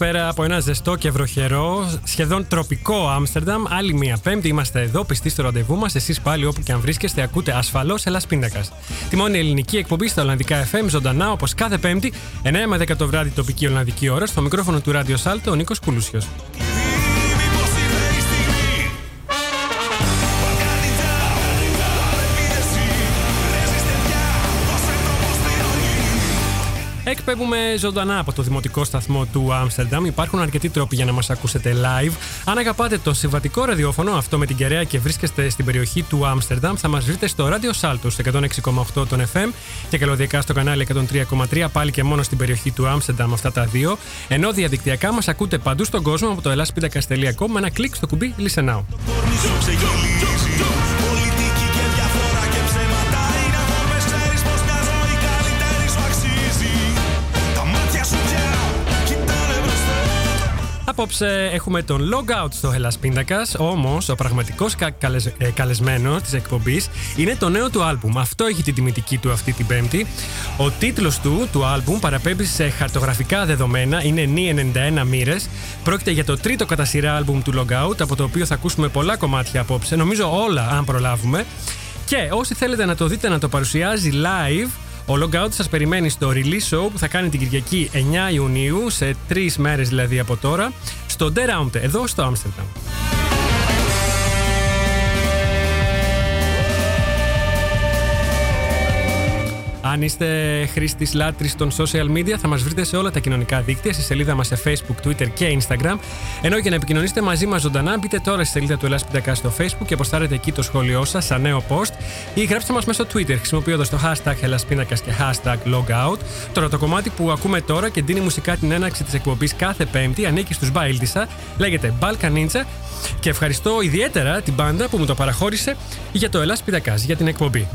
Καλησπέρα από ένα ζεστό και βροχερό, σχεδόν τροπικό Άμστερνταμ. Άλλη μία Πέμπτη είμαστε εδώ, πιστοί στο ραντεβού μας. Εσείς πάλι όπου και αν βρίσκεστε, ακούτε ασφαλώς Ελλάς Πίνακας. Τη μόνη ελληνική εκπομπή στα Ολλανδικά FM, ζωντανά όπως κάθε Πέμπτη, 9 με 10 το βράδυ τοπική Ολλανδική ώρα, στο μικρόφωνο του Ράδιο Σάλτο, ο Νίκος Κουλούσιος. Εκπέμπουμε ζωντανά από το δημοτικό σταθμό του Άμστερνταμ. Υπάρχουν αρκετοί τρόποι για να μας ακούσετε live. Αν αγαπάτε το συμβατικό ραδιόφωνο, αυτό με την κεραία και βρίσκεστε στην περιοχή του Άμστερνταμ, θα μας βρείτε στο ράδιο Σάλτο στο 106,8 των FM και καλωδιακά στο κανάλι 103,3 πάλι και μόνο στην περιοχή του Άμστερνταμ αυτά τα δύο. Ενώ διαδικτυακά μας ακούτε παντού στον κόσμο από το ελλάσπιντακα.com με ένα κλικ στο κουμπί Listen Now. Απόψε έχουμε τον logout στο Hellas Πίντακα. Όμως ο πραγματικός καλεσμένος της εκπομπής είναι το νέο του άλμπουμ. Αυτό έχει την τιμητική του αυτή την Πέμπτη. Ο τίτλος του του άλμπουμ παραπέμπει σε χαρτογραφικά δεδομένα. Είναι νη 91 μοίρες. Πρόκειται για το τρίτο κατά σειρά άλμπουμ του logout, από το οποίο θα ακούσουμε πολλά κομμάτια απόψε. Νομίζω όλα, αν προλάβουμε. Και όσοι θέλετε να το δείτε να το παρουσιάζει live, ο Logout σας περιμένει στο release show που θα κάνει την Κυριακή 9 Ιουνίου, σε τρεις μέρες δηλαδή από τώρα, στο The Round, εδώ στο Άμστερνταμ. Αν είστε χρήστης λάτρης των social media, θα μας βρείτε σε όλα τα κοινωνικά δίκτυα, στη σελίδα μας σε Facebook, Twitter και Instagram. Ενώ για να επικοινωνήσετε μαζί μας ζωντανά, μπείτε τώρα στη σελίδα του Ελλάς Πιτακά στο Facebook και αποστάρετε εκεί το σχόλιο σας σαν νέο post ή γράψτε μας μέσω Twitter χρησιμοποιώντας το hashtag Ελλασπίνακα και hashtag logout. Τώρα το κομμάτι που ακούμε τώρα και δίνει μουσικά την έναρξη της εκπομπής κάθε Πέμπτη ανήκει στους Μπάιλτισα, λέγεται Balkan Ninja και ευχαριστώ ιδιαίτερα την μπάντα που μου το παραχώρησε για το Ελλάς Πιτακάς, για την εκπομπή.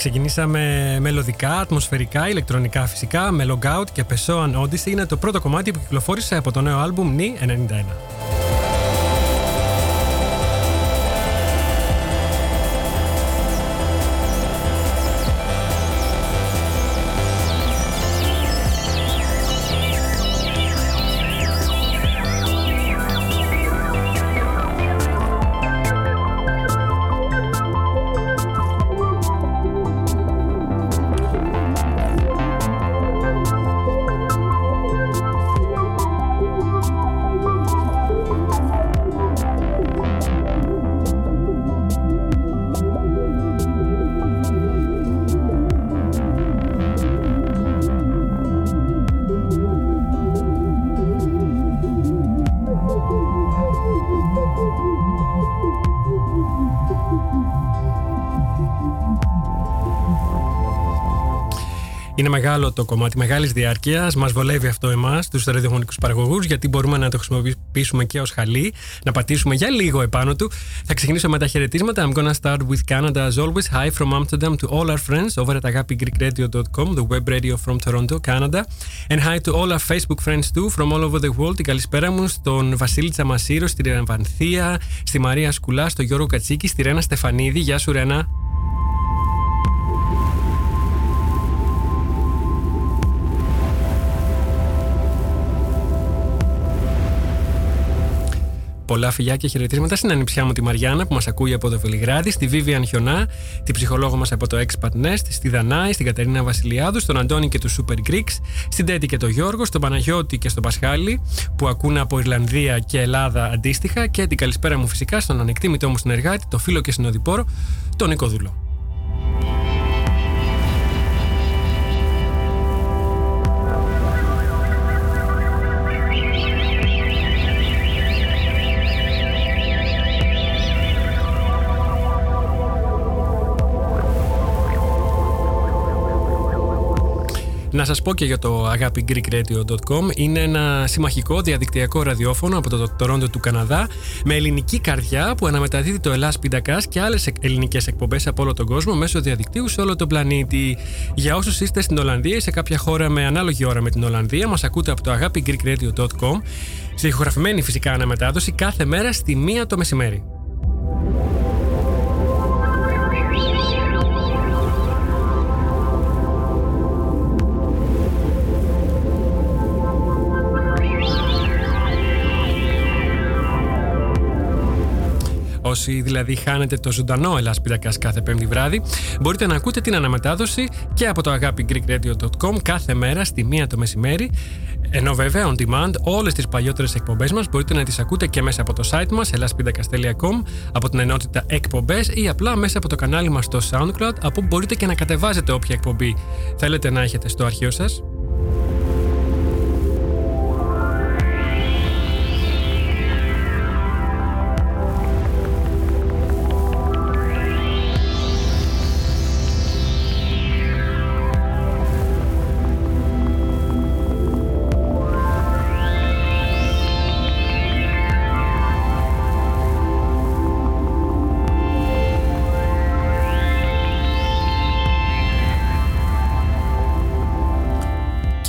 Ξεκινήσαμε μελωδικά, ατμοσφαιρικά, ηλεκτρονικά φυσικά, με Logout και Pessoan Odyssey είναι το πρώτο κομμάτι που κυκλοφόρησε από το νέο άλμπουμ Νι 91. Μεγάλο το κομμάτι, μεγάλης διάρκειας. Μας βολεύει αυτό εμάς, τους ραδιοφωνικούς παραγωγούς, γιατί μπορούμε να το χρησιμοποιήσουμε και ως χαλί, να πατήσουμε για λίγο επάνω του. Θα ξεκινήσω με τα χαιρετίσματα. I'm gonna start with Canada as always. Hi from Amsterdam to all our friends over at agapigreekradio.com, the web radio from Toronto, Canada. And hi to all our Facebook friends too from all over the world. Την καλησπέρα μου στον Βασίλη Τσαμασίρος, στη Ρενβανθία, στη Μαρία Σκουλά, στο Γιώργο Κατσίκη, στη Ρένα Στεφανίδη. Γεια σου, Ρένα. Πολλά φιλιά και χαιρετίσματα στην ανιψιά μου τη Μαριάννα που μας ακούει από το Βελιγράδι, στη Βίβιαν Χιονά, την ψυχολόγο μας από το Expat Nest, στη Δανάη, στην Κατερίνα Βασιλιάδου, στον Αντώνη και τους Super Greeks, στην Τέτη και τον Γιώργο, στον Παναγιώτη και στον Πασχάλη που ακούνε από Ιρλανδία και Ελλάδα αντίστοιχα και την καλησπέρα μου φυσικά στον ανεκτήμητό μου συνεργάτη, το φίλο και συνοδοιπόρο, τον Νίκο Να σας πω και για το αγάπη greekradio.com είναι ένα συμμαχικό διαδικτυακό ραδιόφωνο από το Τορόντο του Καναδά με ελληνική καρδιά που αναμεταδίδει το Ελλάς Πιντακάς και άλλες ελληνικές εκπομπές από όλο τον κόσμο μέσω διαδικτύου σε όλο τον πλανήτη. Για όσους είστε στην Ολλανδία ή σε κάποια χώρα με ανάλογη ώρα με την Ολλανδία μας ακούτε από το αγάπη greekradio.com σε ηχογραφημένη φυσικά αναμετάδοση κάθε μέρα στη μία το μεσημέρι. Όσοι δηλαδή χάνετε το ζωντανό Ελλάς Πυρακάς κάθε πέμπτη βράδυ, μπορείτε να ακούτε την αναμετάδοση και από το agapigreekradio.com κάθε μέρα στη μία το μεσημέρι. Ενώ βέβαια on demand όλες τις παλιότερες εκπομπές μας μπορείτε να τις ακούτε και μέσα από το site μας elaspidacas.com από την ενότητα εκπομπές ή απλά μέσα από το κανάλι μας στο SoundCloud από όπου μπορείτε και να κατεβάζετε όποια εκπομπή θέλετε να έχετε στο αρχείο σας.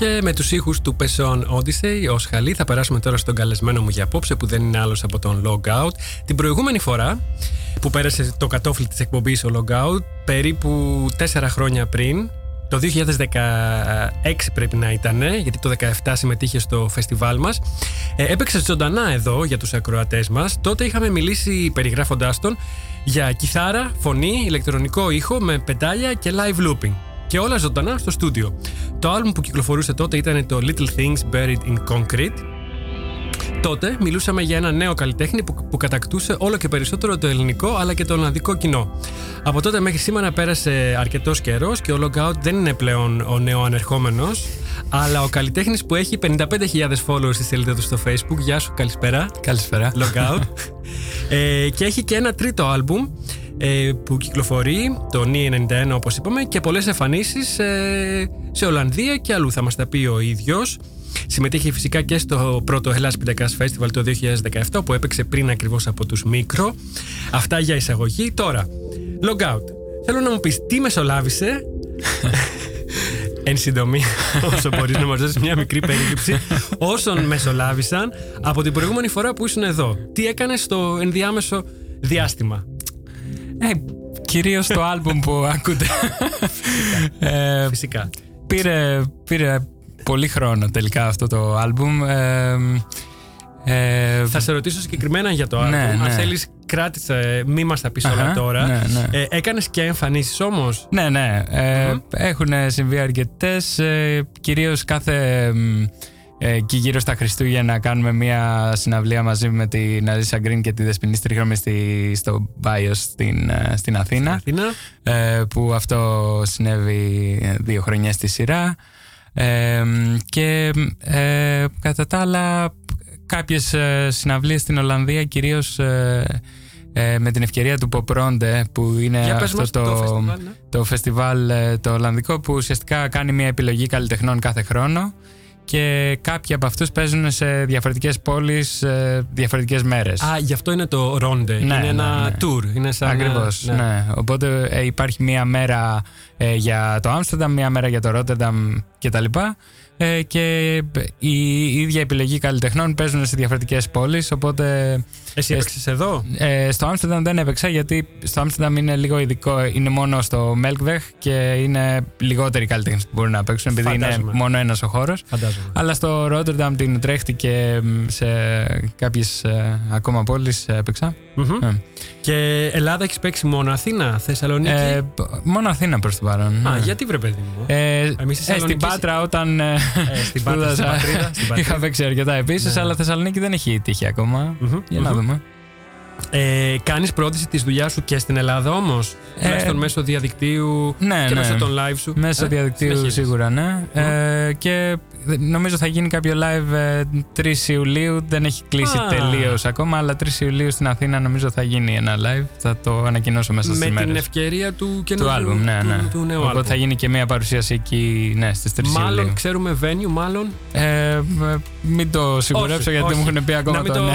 Και με τους ήχους του Pesson Odyssey ως χαλί θα περάσουμε τώρα στον καλεσμένο μου για απόψε που δεν είναι άλλος από τον Logout. Την προηγούμενη φορά που πέρασε το κατόφλι της εκπομπής ο Logout περίπου τέσσερα χρόνια πριν το 2016 πρέπει να ήταν, γιατί το 2017 συμμετείχε στο φεστιβάλ μας. Ε, έπαιξε ζωντανά εδώ για τους ακροατές μας. Τότε είχαμε μιλήσει περιγράφοντάς τον για κιθάρα, φωνή, ηλεκτρονικό ήχο με πεντάλια και live looping και όλα ζωντανά στο στούντιο. Το άλμπουμ που κυκλοφορούσε τότε ήταν το Little Things Buried in Concrete. Τότε μιλούσαμε για ένα νέο καλλιτέχνη που, που κατακτούσε όλο και περισσότερο το ελληνικό αλλά και το ολλανδικό κοινό. Από τότε μέχρι σήμερα πέρασε αρκετός καιρός και ο Logout δεν είναι πλέον ο νέο ανερχόμενος, αλλά ο καλλιτέχνης που έχει 55.000 followers στη σελίδα του στο Facebook. Γεια σου, καλησπέρα. Καλησπέρα. Logout. ε, και έχει και ένα τρίτο άλμπουμ ε, που κυκλοφορεί το ΝΙ 91 όπως είπαμε και πολλές εμφανίσεις ε, σε Ολλανδία και αλλού θα μας τα πει ο ίδιος Συμμετείχε φυσικά και στο πρώτο Ελλάς Πιτακάς Festival το 2017 που έπαιξε πριν ακριβώς από τους Μικρο Αυτά για εισαγωγή Τώρα, Logout Θέλω να μου πεις τι μεσολάβησε. Εν συντομία, όσο μπορείς να μα δώσει μια μικρή περίληψη όσων μεσολάβησαν από την προηγούμενη φορά που ήσουν εδώ. Τι έκανες στο ενδιάμεσο διάστημα; Ε, κυρίως το άλμπουμ που ακούτε. ε, Φυσικά. πήρε, πήρε πολύ χρόνο τελικά αυτό το άλμπουμ. Ε, ε, Θα σε ρωτήσω συγκεκριμένα για το Ναι, άλμπουμ. Αν ναι. θέλεις, κράτησε, μη μας τα πεις όλα Αχα, τώρα. ναι, ναι. Ε, Έκανες και εμφανίσεις όμως; Ναι, ναι. Ε, Έχουν συμβεί αρκετές. Ε, Κυρίως κάθε. Μ, Ε, και γύρω στα Χριστούγεννα κάνουμε μια συναυλία μαζί με την Αρίσα Γκριν και τη Δεσποινή Στρίχρωμη στη, στο Μπάιο στην, ε, στην Αθήνα. Αθήνα. ε, που αυτό συνέβη ε, δύο χρονιές στη σειρά Ε, και ε, κατά τα άλλα κάποιες ε, συναυλίες στην Ολλανδία κυρίως ε, ε, με την ευκαιρία του Popronde που είναι Για πες αυτό μας το, το φεστιβάλ, ναι. το φεστιβάλ ε, το Ολλανδικό που ουσιαστικά κάνει μια επιλογή καλλιτεχνών κάθε χρόνο και κάποιοι από αυτούς παίζουν σε διαφορετικές πόλεις ε, διαφορετικές μέρες. Α, γι' αυτό είναι το Ronde. είναι ναι, ένα ναι. tour. Είναι σαν Ακριβώς, ναι. ναι. Οπότε ε, υπάρχει μία μέρα ε, για το Άμστερνταμ, μία μέρα για το Ρότερνταμ κτλ. Ε, και η ίδια επιλογή καλλιτεχνών παίζουν σε διαφορετικές πόλεις, οπότε Εσύ Ε, έπαιξες εδώ; ε, στο Άμστερνταμ δεν έπαιξα γιατί στο Άμστερνταμ είναι λίγο ειδικό, είναι μόνο στο Melkweg και είναι λιγότεροι καλλιτέχνες που μπορούν να παίξουν επειδή Φαντάζομαι. είναι μόνο ένας ο χώρος. Φαντάζομαι. Αλλά στο Ρότερνταμ, την Ουτρέχτη και μ, σε κάποιες ε, ακόμα πόλεις έπαιξα. Μμμ. Ε. Και Ελλάδα έχεις παίξει μόνο Αθήνα, Θεσσαλονίκη; Ε, π- μόνο Αθήνα προς το παρόν. Α, ναι. γιατί βρε παιδί μου; Ε, Εμείς στη ε, στην Θεσσαλονίκη- Πάτρα όταν ε, στην Πάτρα, στην σπούδασα, πατρίδα, στην πατρίδα. είχα παίξει αρκετά επίσης Ναι. αλλά Θεσσαλονίκη δεν έχει τύχει ακόμα Μμμ, για να μμμ. mı? Ε, Κάνεις πρόθεση της δουλειάς σου και στην Ελλάδα όμως; Ε, Τουλάχιστον μέσω διαδικτύου ναι, και ναι. μέσω των live σου; μέσω Ε, διαδικτύου συνεχίζεις. σίγουρα ναι ε, και νομίζω θα γίνει κάποιο live ε, 3 Ιουλίου δεν έχει κλείσει Α. τελείως ακόμα αλλά 3 Ιουλίου στην Αθήνα νομίζω θα γίνει ένα live θα το ανακοινώσω μέσα Με στις την μέρες ευκαιρία του του καινούριου άλμπουμ ναι, του, ναι. του νέου οπότε άλμπουμ. θα γίνει και μια παρουσίαση εκεί ναι, στις 3 Μάλλον Ιουλίου ξέρουμε venue, μάλλον; ε, ε, μην το σιγουρέψω Όχι, γιατί όχι. μου έχουν πει ακόμα Να μην το το ναι.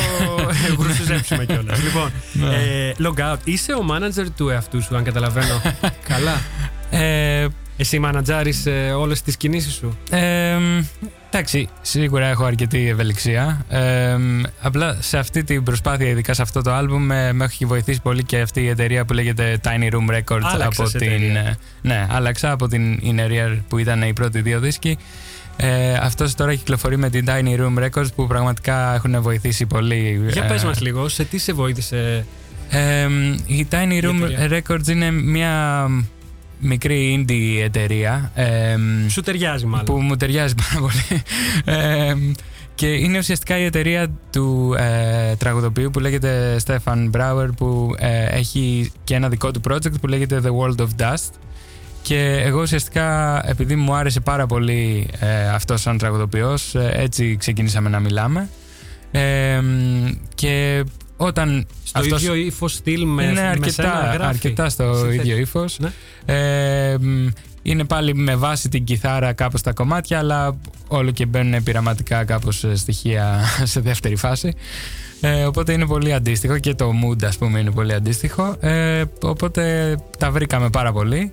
γρουσουζέψουμε κιόλας. λοιπόν, Ναι. ε, log out. Είσαι ο manager του εαυτού σου, αν καταλαβαίνω. Καλά. Ε, Εσύ μανατζάρεις ε, όλες τις κινήσεις σου; Ε, εντάξει, σίγουρα έχω αρκετή ευελιξία. Ε, απλά σε αυτή την προσπάθεια, ειδικά σε αυτό το άλμπουμ, ε, με έχει βοηθήσει πολύ και αυτή η εταιρεία που λέγεται Tiny Room Records. Άλλαξες από την, εταιρεία. ε, ναι, άλλαξα από την In Ear που ήταν οι πρώτοι δύο δίσκοι. Ε, αυτός τώρα κυκλοφορεί με την Tiny Room Records που πραγματικά έχουν βοηθήσει πολύ. Για ε, πες μας λίγο, σε τι σε βοήθησε. ε, η Tiny Room εταιρεία; Records είναι μια μικρή indie εταιρεία. Ε, Σου ταιριάζει μάλλον. που μου ταιριάζει πάρα πολύ. Ε, και είναι ουσιαστικά η εταιρεία του ε, τραγουδοποιού που λέγεται Stefan Brouwer που ε, έχει και ένα δικό του project που λέγεται The World of Dust και εγώ ουσιαστικά επειδή μου άρεσε πάρα πολύ ε, αυτός σαν τραγουδοποιός ε, έτσι ξεκινήσαμε να μιλάμε ε, και όταν Στο αυτός- ίδιο ύφος στυλ με, είναι με σένα αρκετά, γράφει. αρκετά στο Συνθέτει. ίδιο ύφος. Ναι. Ε, μ, είναι πάλι με βάση την κιθάρα κάπως τα κομμάτια, αλλά όλο και μπαίνουν πειραματικά κάπως ε, στοιχεία σε δεύτερη φάση. Ε, οπότε είναι πολύ αντίστοιχο και το mood ας πούμε είναι πολύ αντίστοιχο. Ε, οπότε τα βρήκαμε πάρα πολύ.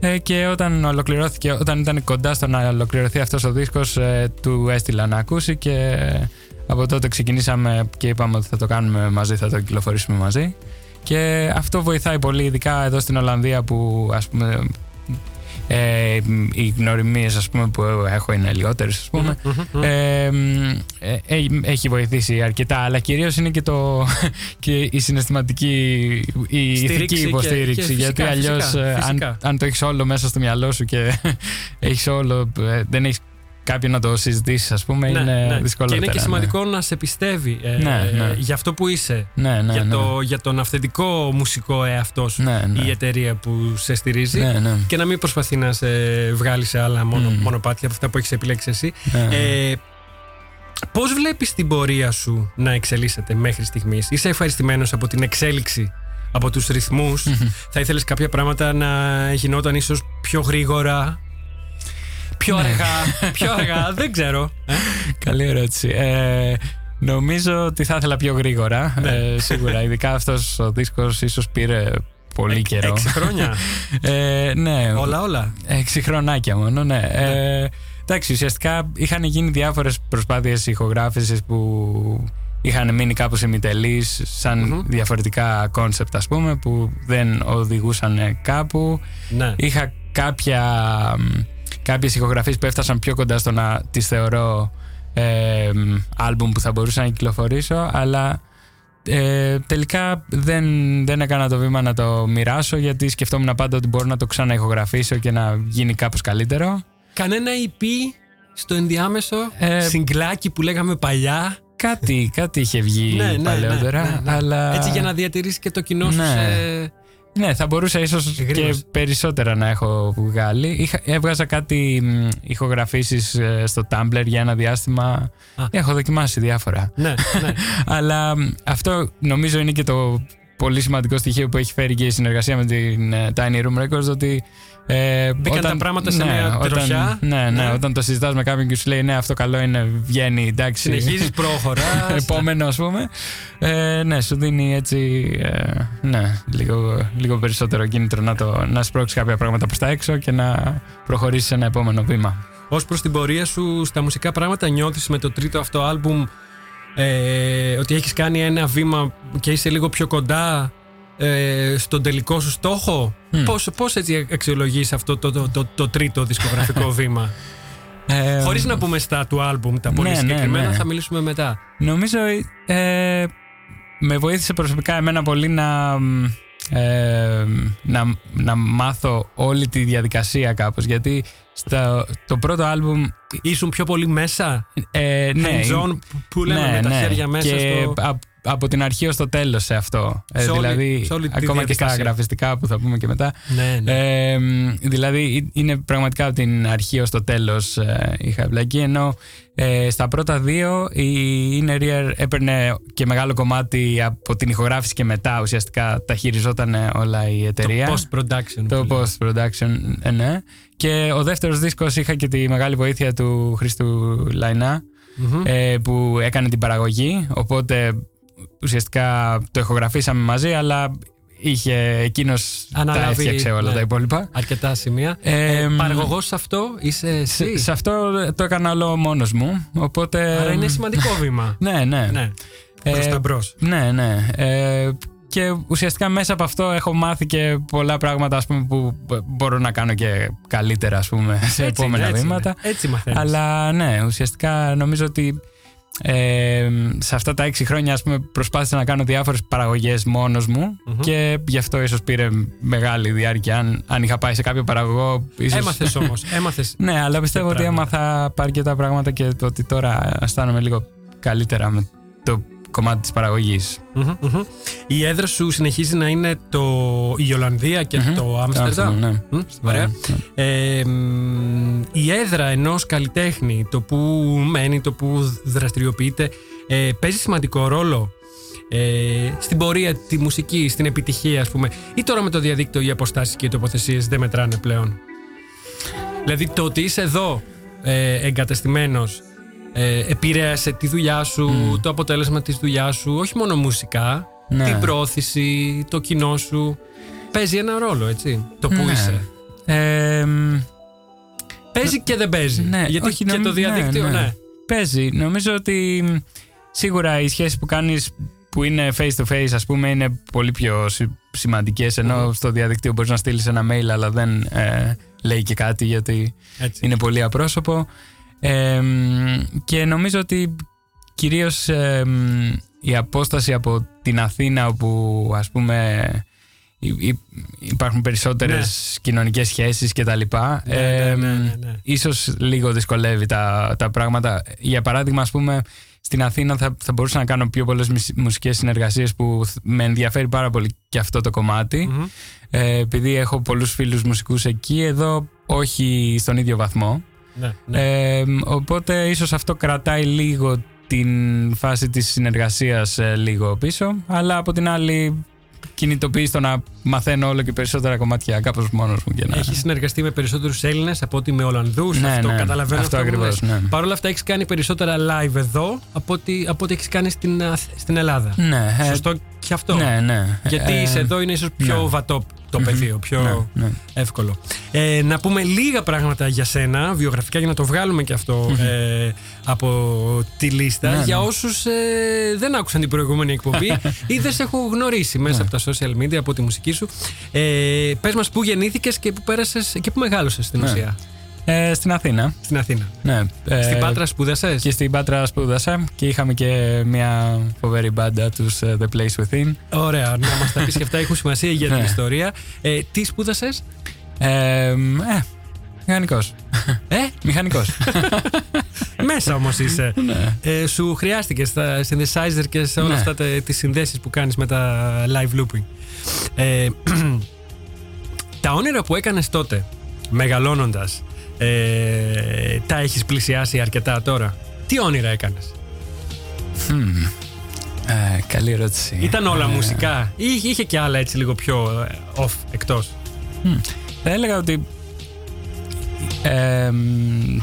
Ε, και όταν ολοκληρώθηκε, όταν ήταν κοντά στο να ολοκληρωθεί αυτός ο δίσκος ε, του έστειλα να ακούσει και από τότε ξεκινήσαμε και είπαμε ότι θα το κάνουμε μαζί, θα το κυκλοφορήσουμε μαζί. Και αυτό βοηθάει πολύ, ειδικά εδώ στην Ολλανδία που ας πούμε ε, οι γνωριμίες ας πούμε, που έχω είναι λιγότερες ας πούμε ε, μ, ε, έχει- έχει βοηθήσει αρκετά αλλά κυρίως είναι και, το, και η συναισθηματική η Στήριξη ηθική και- υποστήριξη και φυσικά, γιατί αλλιώς φυσικά, ε, φυσικά. αν, αν το έχεις όλο μέσα στο μυαλό σου και έχεις όλο ε, δεν έχεις κάποιον να το συζητήσεις ας πούμε Ναι, είναι ναι. Και δυσκολότερο είναι και σημαντικό να σε πιστεύει ε, Ναι, ναι. για αυτό που είσαι. ναι, ναι, για, ναι. το, για τον αυθεντικό μουσικό εαυτός σου. Ναι, ναι. Η εταιρεία που σε στηρίζει. ναι, ναι. Και να μην προσπαθεί να σε βγάλει σε άλλα μόνο, Μμμ. μονοπάτια από αυτά που έχεις επιλέξει εσύ. Ναι, ναι. Ε, Πώς βλέπεις την πορεία σου να εξελίσσεται μέχρι στιγμής, Είσαι ευχαριστημένος από την εξέλιξη, από τους ρυθμούς; Θα ήθελες κάποια πράγματα να γινόταν ίσως πιο γρήγορα; Πιο Ναι. αργά, πιο αργά, δεν ξέρω. Ε, Καλή ερώτηση. Ε, νομίζω ότι θα ήθελα πιο γρήγορα. Ναι. Ε, σίγουρα. Ειδικά αυτός ο δίσκος ίσως πήρε πολύ καιρό. Έξι χρόνια. Ε, ναι, όλα, όλα. Έξι χρονάκια μόνο, ναι. Ε, εντάξει, ουσιαστικά είχαν γίνει διάφορες προσπάθειες ηχογράφησης που είχαν μείνει κάπως ημιτελείς σαν διαφορετικά κόνσεπτ ας πούμε που δεν οδηγούσαν κάπου. Ναι. Είχα κάποια, μ, κάποιες ηχογραφίες που έφτασαν πιο κοντά στο να τις θεωρώ ε, μ, άλμπουμ που θα μπορούσα να κυκλοφορήσω αλλά ε, τελικά δεν, δεν έκανα το βήμα να το μοιράσω γιατί σκεφτόμουν πάντα ότι μπορώ να το ξαναηχογραφήσω και να γίνει κάπως καλύτερο. Κανένα EP στο ενδιάμεσο, Ε, συγκλάκι που λέγαμε παλιά. Κάτι, κάτι είχε βγει Ναι, ναι, παλαιότερα, ναι, ναι, ναι. αλλά... Έτσι για να διατηρήσει και το κοινό σου Ναι. σε... Ναι, θα μπορούσα ίσως και Γρήγορος. περισσότερα να έχω βγάλει. Είχα, έβγαζα κάτι μ, ηχογραφήσεις ε, στο Tumblr για ένα διάστημα. Α. Έχω δοκιμάσει διάφορα. Ναι, ναι. Αλλά μ, αυτό νομίζω είναι και το πολύ σημαντικό στοιχείο που έχει φέρει και η συνεργασία με την ε, Tiny Room Records ότι ε, Μπήκαν τα πράγματα σε μια όταν, τροχιά. Ναι, ναι, Ναι. όταν το συζητάς με κάποιον και σου λέει ναι αυτό καλό είναι, βγαίνει, εντάξει. Συνεχίζεις, προχωράς. Επόμενο ας πούμε. Ε, ναι, σου δίνει έτσι ε, ναι, λίγο, λίγο περισσότερο κίνητρο να, το, να σπρώξεις κάποια πράγματα προς τα έξω και να προχωρήσεις σε ένα επόμενο βήμα. Ως προς την πορεία σου στα μουσικά πράγματα νιώθεις με το τρίτο αυτό άλμπουμ ε, ότι έχεις κάνει ένα βήμα και είσαι λίγο πιο κοντά ε, στον τελικό σου στόχο; Πώς, πώς έτσι αξιολογείς αυτό το, το, το, το τρίτο δισκογραφικό βήμα; Ε, Χωρίς να πούμε στα του άλμπουμ τα πολύ ναι, ναι, συγκεκριμένα, ναι. θα μιλήσουμε μετά. Νομίζω ε, με βοήθησε προσωπικά εμένα πολύ να, ε, να, να μάθω όλη τη διαδικασία κάπως γιατί στο, το πρώτο άλμπουμ Ήσουν πιο πολύ μέσα, ε, ναι, hands-on, που- που λέμε με τα χέρια μέσα και στο... α- από την αρχή ως το τέλος σε αυτό. Ε, Σε όλη- δηλαδή, σε όλη τη ακόμα και στα διαδικασία. γραφιστικά που θα πούμε και μετά. Ναι, ναι. Ε, μ, δηλαδή ε- είναι πραγματικά από την αρχή ως το τέλος ε, είχα εμπλακεί ενώ ε, στα πρώτα δύο η Inner Ear έπαιρνε και μεγάλο κομμάτι από την ηχογράφηση και μετά ουσιαστικά τα χειριζόταν όλα η εταιρεία. Το post-production. Το που λέμε. post-production, ε, ναι. Και ο δεύτερος δίσκος είχα και τη μεγάλη βοήθεια του Χρήστου Λαϊνά Μμμ. ε, που έκανε την παραγωγή. Οπότε ουσιαστικά το ηχογραφήσαμε μαζί, αλλά είχε εκείνος τα Αναλάβει, έφτιαξε όλα ναι. τα υπόλοιπα. Αρκετά σημεία. Ε, Ε, μ, Παραγωγός σε αυτό είσαι εσύ; Σε, σε αυτό το έκανα όλο μόνος μου. Οπότε. Άρα είναι σημαντικό βήμα. Ναι, ναι. ναι. Προς Ε, τα μπρος. Ναι, ναι. Ε, και ουσιαστικά μέσα από αυτό έχω μάθει και πολλά πράγματα ας πούμε, που μπορώ να κάνω και καλύτερα ας πούμε, σε Έτσι επόμενα είναι, έτσι βήματα. είναι. Έτσι μαθαίνεις. Αλλά ναι, ουσιαστικά νομίζω ότι ε, σε αυτά τα έξι χρόνια ας πούμε, προσπάθησα να κάνω διάφορες παραγωγές μόνος μου και γι' αυτό ίσως πήρε μεγάλη διάρκεια. Αν, αν είχα πάει σε κάποιο παραγωγό ίσως... Έμαθες όμως. Έμαθες. Ναι, αλλά πιστεύω ότι πράγματα. έμαθα αρκετά πράγματα και το ότι τώρα αισθάνομαι λίγο καλύτερα με το κομμάτι της παραγωγής. Μμμ, μμμ. Η έδρα σου συνεχίζει να είναι το... η Ολλανδία και το Άμστερνταμ. Άμστερνταμ, ναι. Μμ, Ωραία. Ε, μ, η έδρα ενός καλλιτέχνη, το που μένει, το που δραστηριοποιείται, ε, παίζει σημαντικό ρόλο ε, στην πορεία, τη μουσική, στην επιτυχία, ας πούμε. Ή τώρα με το διαδίκτυο οι αποστάσεις και οι τοποθεσίες δεν μετράνε πλέον; Δηλαδή το ότι είσαι εδώ ε, εγκατεστημένος ε, επηρέασε τη δουλειά σου, το αποτέλεσμα της δουλειάς σου, όχι μόνο μουσικά, Ναι. την πρόθεση, το κοινό σου. Παίζει ένα ρόλο, έτσι, το που Ναι. είσαι. Ε, μ, Παίζει και δεν παίζει. Ναι, Γιατί όχι, και νομ- το διαδίκτυο, ναι, ναι. ναι. Παίζει. Νομίζω ότι μ, σίγουρα οι σχέσεις που κάνεις που είναι face to face ας πούμε είναι πολύ πιο συ- σημαντικές ενώ στο διαδίκτυο μπορείς να στείλεις ένα mail αλλά δεν ε, λέει και κάτι γιατί Έτσι. είναι πολύ απρόσωπο Ε, μ, και νομίζω ότι κυρίως ε, μ, η απόσταση από την Αθήνα όπου ας πούμε υ- υ- υπάρχουν περισσότερες κοινωνικές σχέσεις και τα λοιπά Ναι, ναι, ε, ναι, μ, ναι, ναι. ίσως λίγο δυσκολεύει τα, τα πράγματα. Για παράδειγμα, ας πούμε, στην Αθήνα θα, θα μπορούσα να κάνω πιο πολλές μουσ- μουσικές συνεργασίες που θ- με ενδιαφέρει πάρα πολύ και αυτό το κομματι Μμμ. Ε, επειδή έχω πολλούς φίλους μουσικούς εκεί, εδώ όχι στον ίδιο βαθμό. Ναι, ναι. Ε, οπότε ίσως αυτό κρατάει λίγο την φάση της συνεργασίας ε, λίγο πίσω, αλλά από την άλλη κινητοποιείς στο να μαθαίνω όλο και περισσότερα κομμάτια κάπως μόνος μου. Και να... Έχει συνεργαστεί με περισσότερους Έλληνες από ότι με Ολλανδούς. Ναι, αυτό ναι. καταλαβαίνω. Αυτό που ακριβώς, λες. ναι. Παρ' όλα αυτά, έχεις κάνει περισσότερα live εδώ από ότι, από ότι έχεις κάνει στην, Αθ- στην Ελλάδα. Ναι, ε, Σωστό και αυτό. Ναι, ναι. Γιατί Ε, σε εδώ είναι ίσως πιο ναι. βατό το πεδίο, πιο Ναι, ναι. εύκολο. Ε, να πούμε λίγα πράγματα για σένα, βιογραφικά, για να το βγάλουμε και αυτό ε, από τη λίστα. Ναι, ναι. Για όσους ε, δεν άκουσαν την προηγούμενη εκπομπή ή δεν σε έχω γνωρίσει μέσα Ναι. από τα social media, από τη μουσική σου. Ε, Πες μας, πού γεννήθηκες και πού πέρασες και πού μεγάλωσες στην Ναι. ουσία. Ε, στην Αθήνα. Στην Αθήνα. Ναι. Ε, Στην Πάτρα σπούδασες; Και στην Πάτρα σπούδασα και είχαμε και μια φοβερή μπάντα τους ε, The Place Within. Ωραία, να μας τα πεις και αυτά έχουν σημασία για την Ναι. ιστορία. Ε, τι σπούδασες, Ε, ε, μηχανικός. Ε, Μηχανικός. μέσα όμως είσαι. ναι. Ε, σου χρειάστηκε στα synthesizer και σε όλα Ναι. αυτά τα, τις συνδέσεις που κάνεις με τα live looping. Ε, τα όνειρα που έκανες τότε, μεγαλώνοντας, ε, τα έχεις πλησιάσει αρκετά τώρα. Τι όνειρα έκανες; Μμμ. Ε, καλή ερώτηση. Ήταν όλα Ε, μουσικά; Ή είχε και άλλα έτσι λίγο πιο ε, off, εκτός; μμ. Θα έλεγα ότι ε, μ,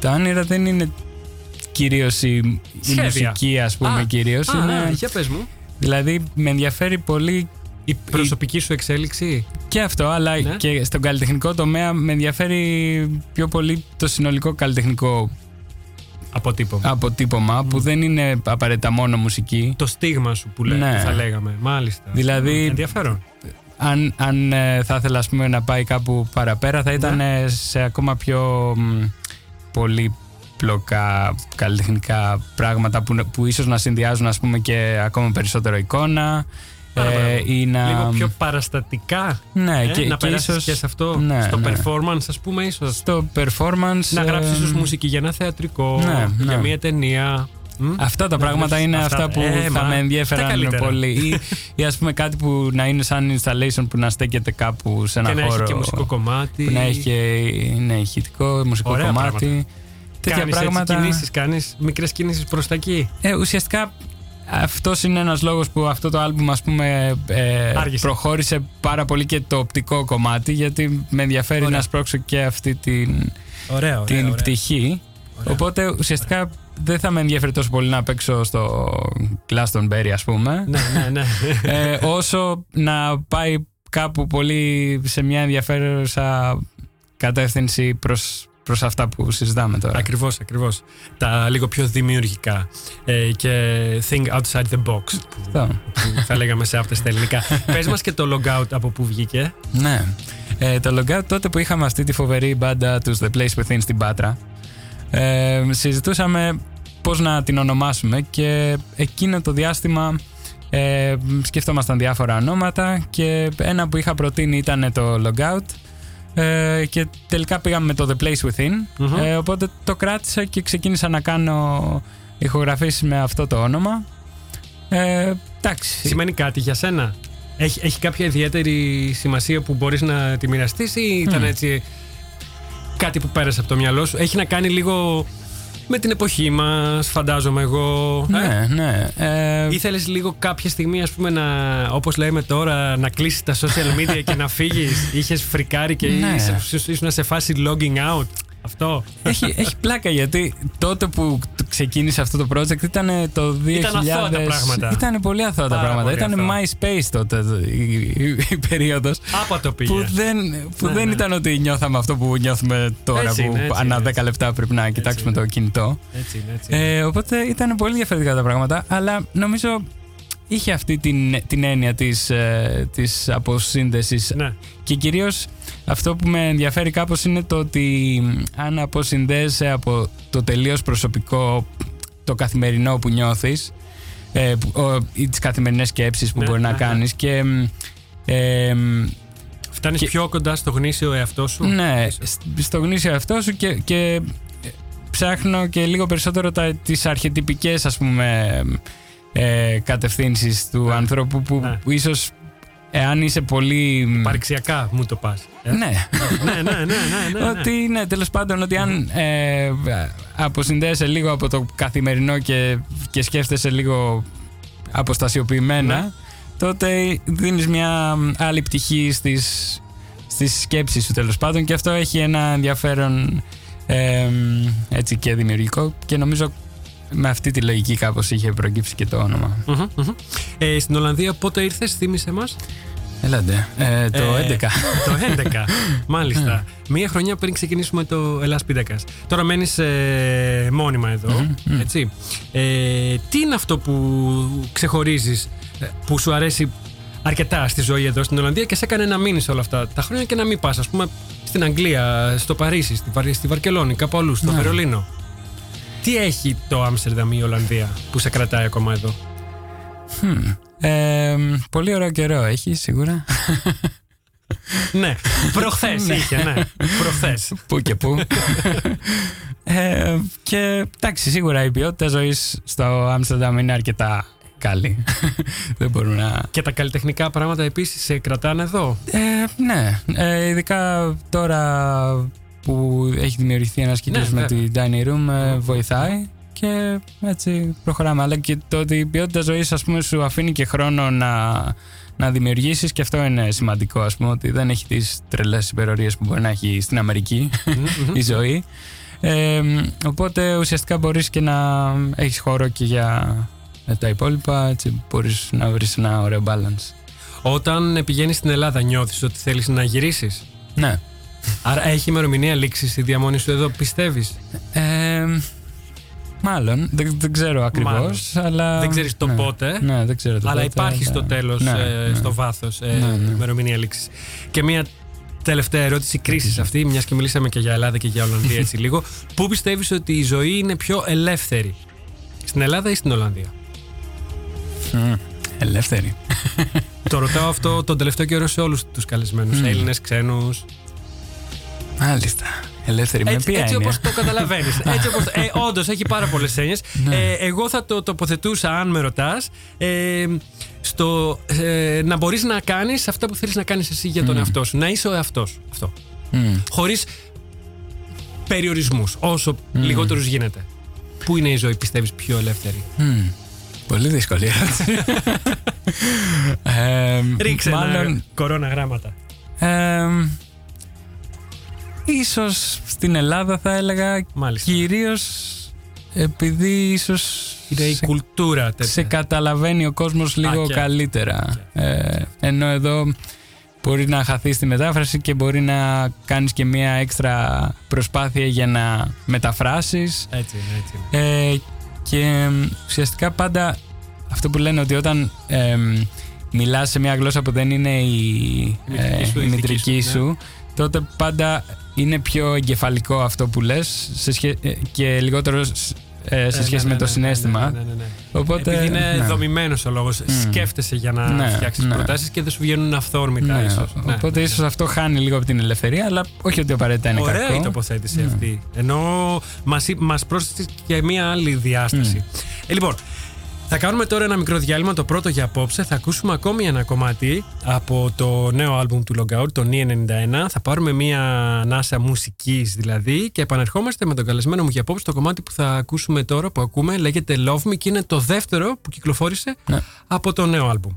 τα όνειρα δεν είναι κυρίως η, η Σχέδια. μουσική ας πούμε Α, κυρίως. Α, είναι, α, για πες μου. δηλαδή με ενδιαφέρει πολύ Η προσωπική σου εξέλιξη; και αυτό αλλά Ναι. και στον καλλιτεχνικό τομέα με ενδιαφέρει πιο πολύ το συνολικό καλλιτεχνικό Αποτύπωμα. αποτύπωμα που δεν είναι απαραίτητα μόνο μουσική. Το στίγμα σου που, λέ, Ναι. που θα λέγαμε. Μάλιστα. Δηλαδή- Μ, Ενδιαφέρον. αν, αν ε, θα ήθελα ας πούμε, να πάει κάπου παραπέρα θα ήταν Ναι. ε, σε ακόμα πιο μ, πολύπλοκα καλλιτεχνικά πράγματα που, που ίσως να συνδυάζουν ας πούμε και ακόμα περισσότερο εικόνα Α, μπράβο. ή να... Λίγο πιο παραστατικά. ναι, ε, και, να και περάσεις ίσως και σε αυτό. ναι, στο ναι. performance, ας πούμε, ίσως. στο performance Να γράψεις ε, ίσως μουσική για ένα θεατρικό, ναι, για ναι. μια ταινία. Μ; Αυτά τα Να πράγματα γράψεις είναι αυτά. αυτά που Ε, θα μα, με τα ενδιαφέραν καλύτερα. πολύ. ή, ή ας πούμε κάτι που να είναι σαν installation που να στέκεται κάπου σε ένα Και να χώρο. έχει και μουσικό κομμάτι. Που να έχει και ναι, ηχητικό, μουσικό Ωραία κομμάτι. πράγματα. Τέτοια κάνεις πράγματα. έτσι κινήσεις, κάνεις μικρές κινήσεις προς τα εκεί. Ε, ουσιαστικά αυτός είναι ένας λόγος που αυτό το άλμπουμ ας πούμε ε, Άργησε. προχώρησε πάρα πολύ και το οπτικό κομμάτι γιατί με ενδιαφέρει Ωραία. να σπρώξω και αυτή την, Ωραία, ωραία. την ωραία. πτυχή. Ωραία. Οπότε ουσιαστικά δεν θα με ενδιαφέρει τόσο πολύ να παίξω στο Glastonbury ας πούμε Ναι, ναι, ναι. ε, όσο να πάει κάπου πολύ σε μια ενδιαφέρουσα κατεύθυνση προς, προς αυτά που συζητάμε τώρα. Ακριβώς, ακριβώς. Τα λίγο πιο δημιουργικά ε, και think outside the box Αυτό. που θα λέγαμε σε αυτές τα ελληνικά. Πες μας και το log out από πού βγήκε. Ναι. Ε, το Logout τότε που είχαμε αυτή τη φοβερή μπάντα τους The Place Within στην Πάτρα ε, συζητούσαμε πώς να την ονομάσουμε και εκείνο το διάστημα ε, σκεφτόμασταν διάφορα ονόματα και ένα που είχα προτείνει ήταν το Logout ε, και τελικά πήγαμε με το The Place Within Μμμ. ε, οπότε το κράτησα και ξεκίνησα να κάνω ηχογραφήσεις με αυτό το όνομα ε, εντάξει Σημαίνει κάτι για σένα; Έχει, έχει κάποια ιδιαίτερη σημασία που μπορείς να τη μοιραστείς ή ήταν έτσι κάτι που πέρασε από το μυαλό σου; Έχει να κάνει λίγο με την εποχή μας, φαντάζομαι εγώ. ε; ναι, ναι. Ε, Ήθελες λίγο κάποια στιγμή, ας πούμε, να, όπως λέμε τώρα, να κλείσεις τα social media και να φύγεις; Είχες φρικάρει και Ναι. ήσουν- ήσουν σε φάση logging out; Αυτό. έχει, έχει πλάκα γιατί τότε που το ξεκίνησε αυτό το project ήταν το 2000. Ήταν αθώα τα πράγματα. Ήταν πολύ αθώα τα Πάρα πράγματα. πολύ Ήταν αθώα. MySpace τότε η, η, η περίοδος. Άπα το πήγε. Που δεν, που Ναι, δεν ναι. ήταν ότι νιώθαμε αυτό που νιώθουμε τώρα Έτσι που είναι, έτσι ανά είναι, 10 λεπτά πρέπει να κοιτάξουμε είναι. το κινητό. Έτσι είναι, έτσι. είναι. Ε, οπότε ήταν πολύ διαφορετικά τα πράγματα, αλλά νομίζω είχε αυτή την, την έννοια της, ε, της αποσύνδεσης ναι. και κυρίως αυτό που με ενδιαφέρει κάπως είναι το ότι μ, αν αποσυνδέεσαι από το τελείως προσωπικό, το καθημερινό που νιώθεις ε, που- ο- ή τις καθημερινές σκέψεις που Ναι, μπορεί να ναι, ναι. κάνεις και μ, ε, μ, Φτάνεις και- πιο κοντά στο γνήσιο εαυτό σου; ναι, ίσως. σ- στο γνήσιο αυτό σου και, και ε, ψάχνω και λίγο περισσότερο τα, τις αρχετυπικές ας πούμε ε, κατευθύνσεις του Ναι. ανθρώπου που, Ναι. που ίσως εάν είσαι πολύ... μ, Παρεξιακά μου το πας. ε; Ναι, ναι, ναι, ναι, ναι, ναι, ναι. ότι ναι, τέλος πάντων ότι αν ε, αποσυνδέεσαι λίγο από το καθημερινό και, και σκέφτεσαι λίγο αποστασιοποιημένα Ναι. τότε δίνεις μια άλλη πτυχή στις, στις σκέψεις σου τέλος πάντων και αυτό έχει ένα ενδιαφέρον ε, έτσι και δημιουργικό και νομίζω με αυτή τη λογική κάπως είχε προκύψει και το όνομα. Μμμ, μμμ. Ε, στην Ολλανδία πότε ήρθες, θύμισε μας; Έλατε, ε, το Ε, 11. Το 11, μάλιστα. Μία χρονιά πριν ξεκινήσουμε το Ελλάς Πίντακας. Τώρα μένεις ε, μόνιμα εδώ, έτσι. Ε, τι είναι αυτό που ξεχωρίζεις, ε, που σου αρέσει αρκετά στη ζωή εδώ στην Ολλανδία και σε έκανε να μείνεις όλα αυτά τα χρόνια και να μην πας, ας πούμε, στην Αγγλία, στο Παρίσι, στη, Βαρ- στη Βαρκελόνη, κάπου αλλού, στο Βερολίνο. Τι έχει το Άμστερνταμ ή η Ολλανδία που σε κρατάει ακόμα εδώ; Ε, πολύ ωραίο καιρό έχει σίγουρα. ναι, προχθές είχε, ναι, προχθές. πού και πού. ε, και εντάξει, σίγουρα η ποιότητα ζωής στο Άμστερνταμ είναι αρκετά καλή. Δεν μπορούμε να. Και τα καλλιτεχνικά πράγματα επίσης σε κρατάνε εδώ; Ε, ναι, ε, ειδικά τώρα που έχει δημιουργηθεί ένας κύκλος Ναι, με τη Dining Room ε, βοηθάει και έτσι προχωράμε. Αλλά και το ότι η ποιότητα ζωής ας πούμε σου αφήνει και χρόνο να, να δημιουργήσεις και αυτό είναι σημαντικό ας πούμε ότι δεν έχει τις τρελές υπερορίες που μπορεί να έχει στην Αμερική η ζωή. Ε, οπότε ουσιαστικά μπορείς και να έχεις χώρο και για τα υπόλοιπα έτσι μπορείς να βρεις ένα ωραίο balance. Όταν πηγαίνεις στην Ελλάδα νιώθεις ότι θέλεις να γυρίσεις; Ναι. Άρα έχει ημερομηνία λήξης η διαμονή σου εδώ, πιστεύεις; Ε, μάλλον, δεν, δεν ξέρω ακριβώς, αλλά... Δεν ξέρεις το ναι. πότε. Ναι, δεν ξέρω το αλλά πότε, υπάρχει στο αλλά- τέλος, Ναι, ε, ναι. στο βάθος, ε, Ναι, ναι. ημερομηνία λήξης. Και μια τελευταία ερώτηση κρίση αυτή, μιας και μιλήσαμε και για Ελλάδα και για Ολλανδία έτσι λίγο. Πού πιστεύεις ότι η ζωή είναι πιο ελεύθερη, στην Ελλάδα ή στην Ολλανδία; Μμ, Ελεύθερη. το ρωτάω αυτό τον τελευταίο καιρό σε όλους τους καλεσμένους, Έλληνες, ξένους. Μάλιστα. Ελεύθερη με Έτσι, ποια έτσι έννοια; όπως το καταλαβαίνεις. έτσι όπως, ε, όντως έχει πάρα πολλές έννοιες. Ε, εγώ θα το τοποθετούσα, αν με ρωτάς, ε, στο ε, να μπορείς να κάνεις αυτά που θέλεις να κάνεις εσύ για τον εαυτό σου. Να είσαι ο εαυτός σου. Αυτό. Μμ. Χωρίς περιορισμούς, όσο λιγότερους γίνεται. Πού είναι η ζωή, πιστεύεις, πιο ελεύθερη; Μμ. Πολύ δύσκολη ερώτηση. Ε, Ρίξε μάλλον, ένα κορώνα γράμματα. ε, ίσως στην Ελλάδα θα έλεγα Μάλιστα. κυρίως επειδή ίσως Είναι η σε κουλτούρα τέτοια. σε καταλαβαίνει ο κόσμος λίγο και- καλύτερα. Ε, ενώ εδώ μπορεί να χαθεί στη μετάφραση και μπορεί να κάνεις και μία έξτρα προσπάθεια για να μεταφράσεις. Έτσι είναι, έτσι είναι. Ε, και εμ, ουσιαστικά πάντα αυτό που λένε ότι όταν εμ, μιλάς σε μια γλώσσα που δεν είναι η, μητρική ε, σου, η η δική μητρική σου, σου, τότε πάντα είναι πιο εγκεφαλικό αυτό που λες σε σχέ- ε, και λιγότερο σ- ε, σε Ε, σχέση ναι, με ναι, το ναι, συνέστημα. ναι, ναι, ναι, ναι. Οπότε, Επειδή είναι ναι. δομημένος ο λόγος. Σκέφτεσαι για να Ναι, φτιάξεις ναι. προτάσεις και δεν σου βγαίνουν αυθόρμητα Ναι, ίσως. Ναι, οπότε ναι. ίσως αυτό χάνει λίγο από την ελευθερία, αλλά όχι ότι απαραίτητα είναι Ωραία κακό. Ναι. η τοποθέτηση αυτή. Ενώ μας, είπ- μας πρόσθεσες και μία άλλη διάσταση. Ε, λοιπόν, θα κάνουμε τώρα ένα μικρό διάλειμμα, το πρώτο για απόψε. Θα ακούσουμε ακόμη ένα κομμάτι από το νέο άλμπουμ του Logout, το Ni91. Θα πάρουμε μία ανάσα μουσικής δηλαδή και επανερχόμαστε με τον καλεσμένο μου για απόψε. Το κομμάτι που θα ακούσουμε τώρα, που ακούμε, λέγεται Love Me και είναι το δεύτερο που κυκλοφόρησε Ναι. από το νέο άλμπουμ.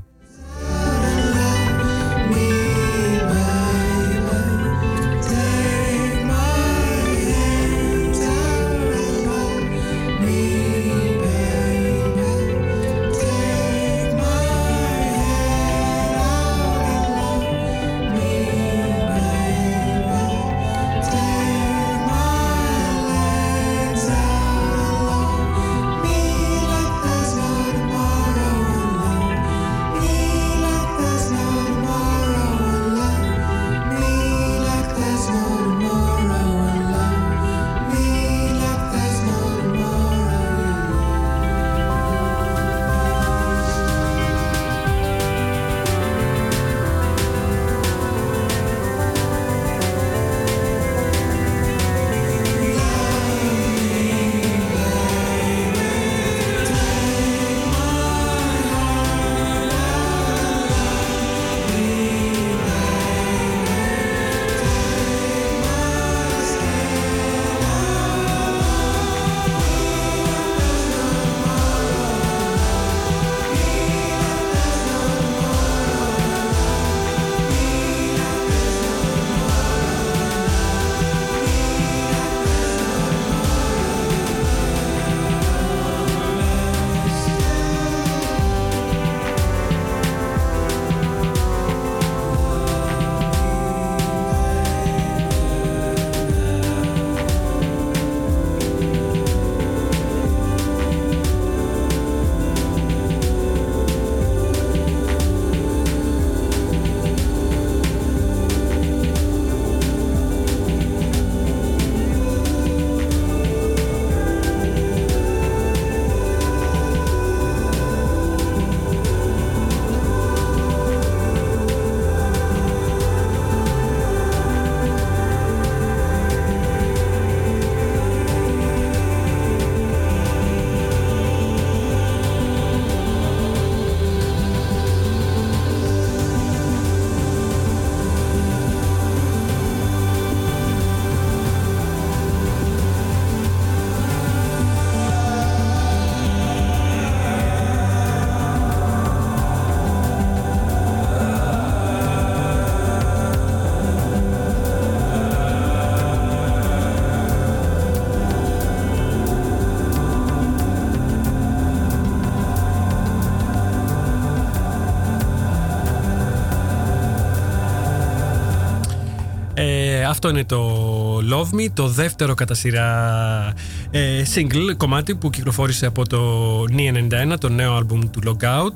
Αυτό είναι το Love Me, το δεύτερο κατά σειρά ε, single κομμάτι που κυκλοφόρησε από το NE 91, το νέο άλμπουμ του Logout.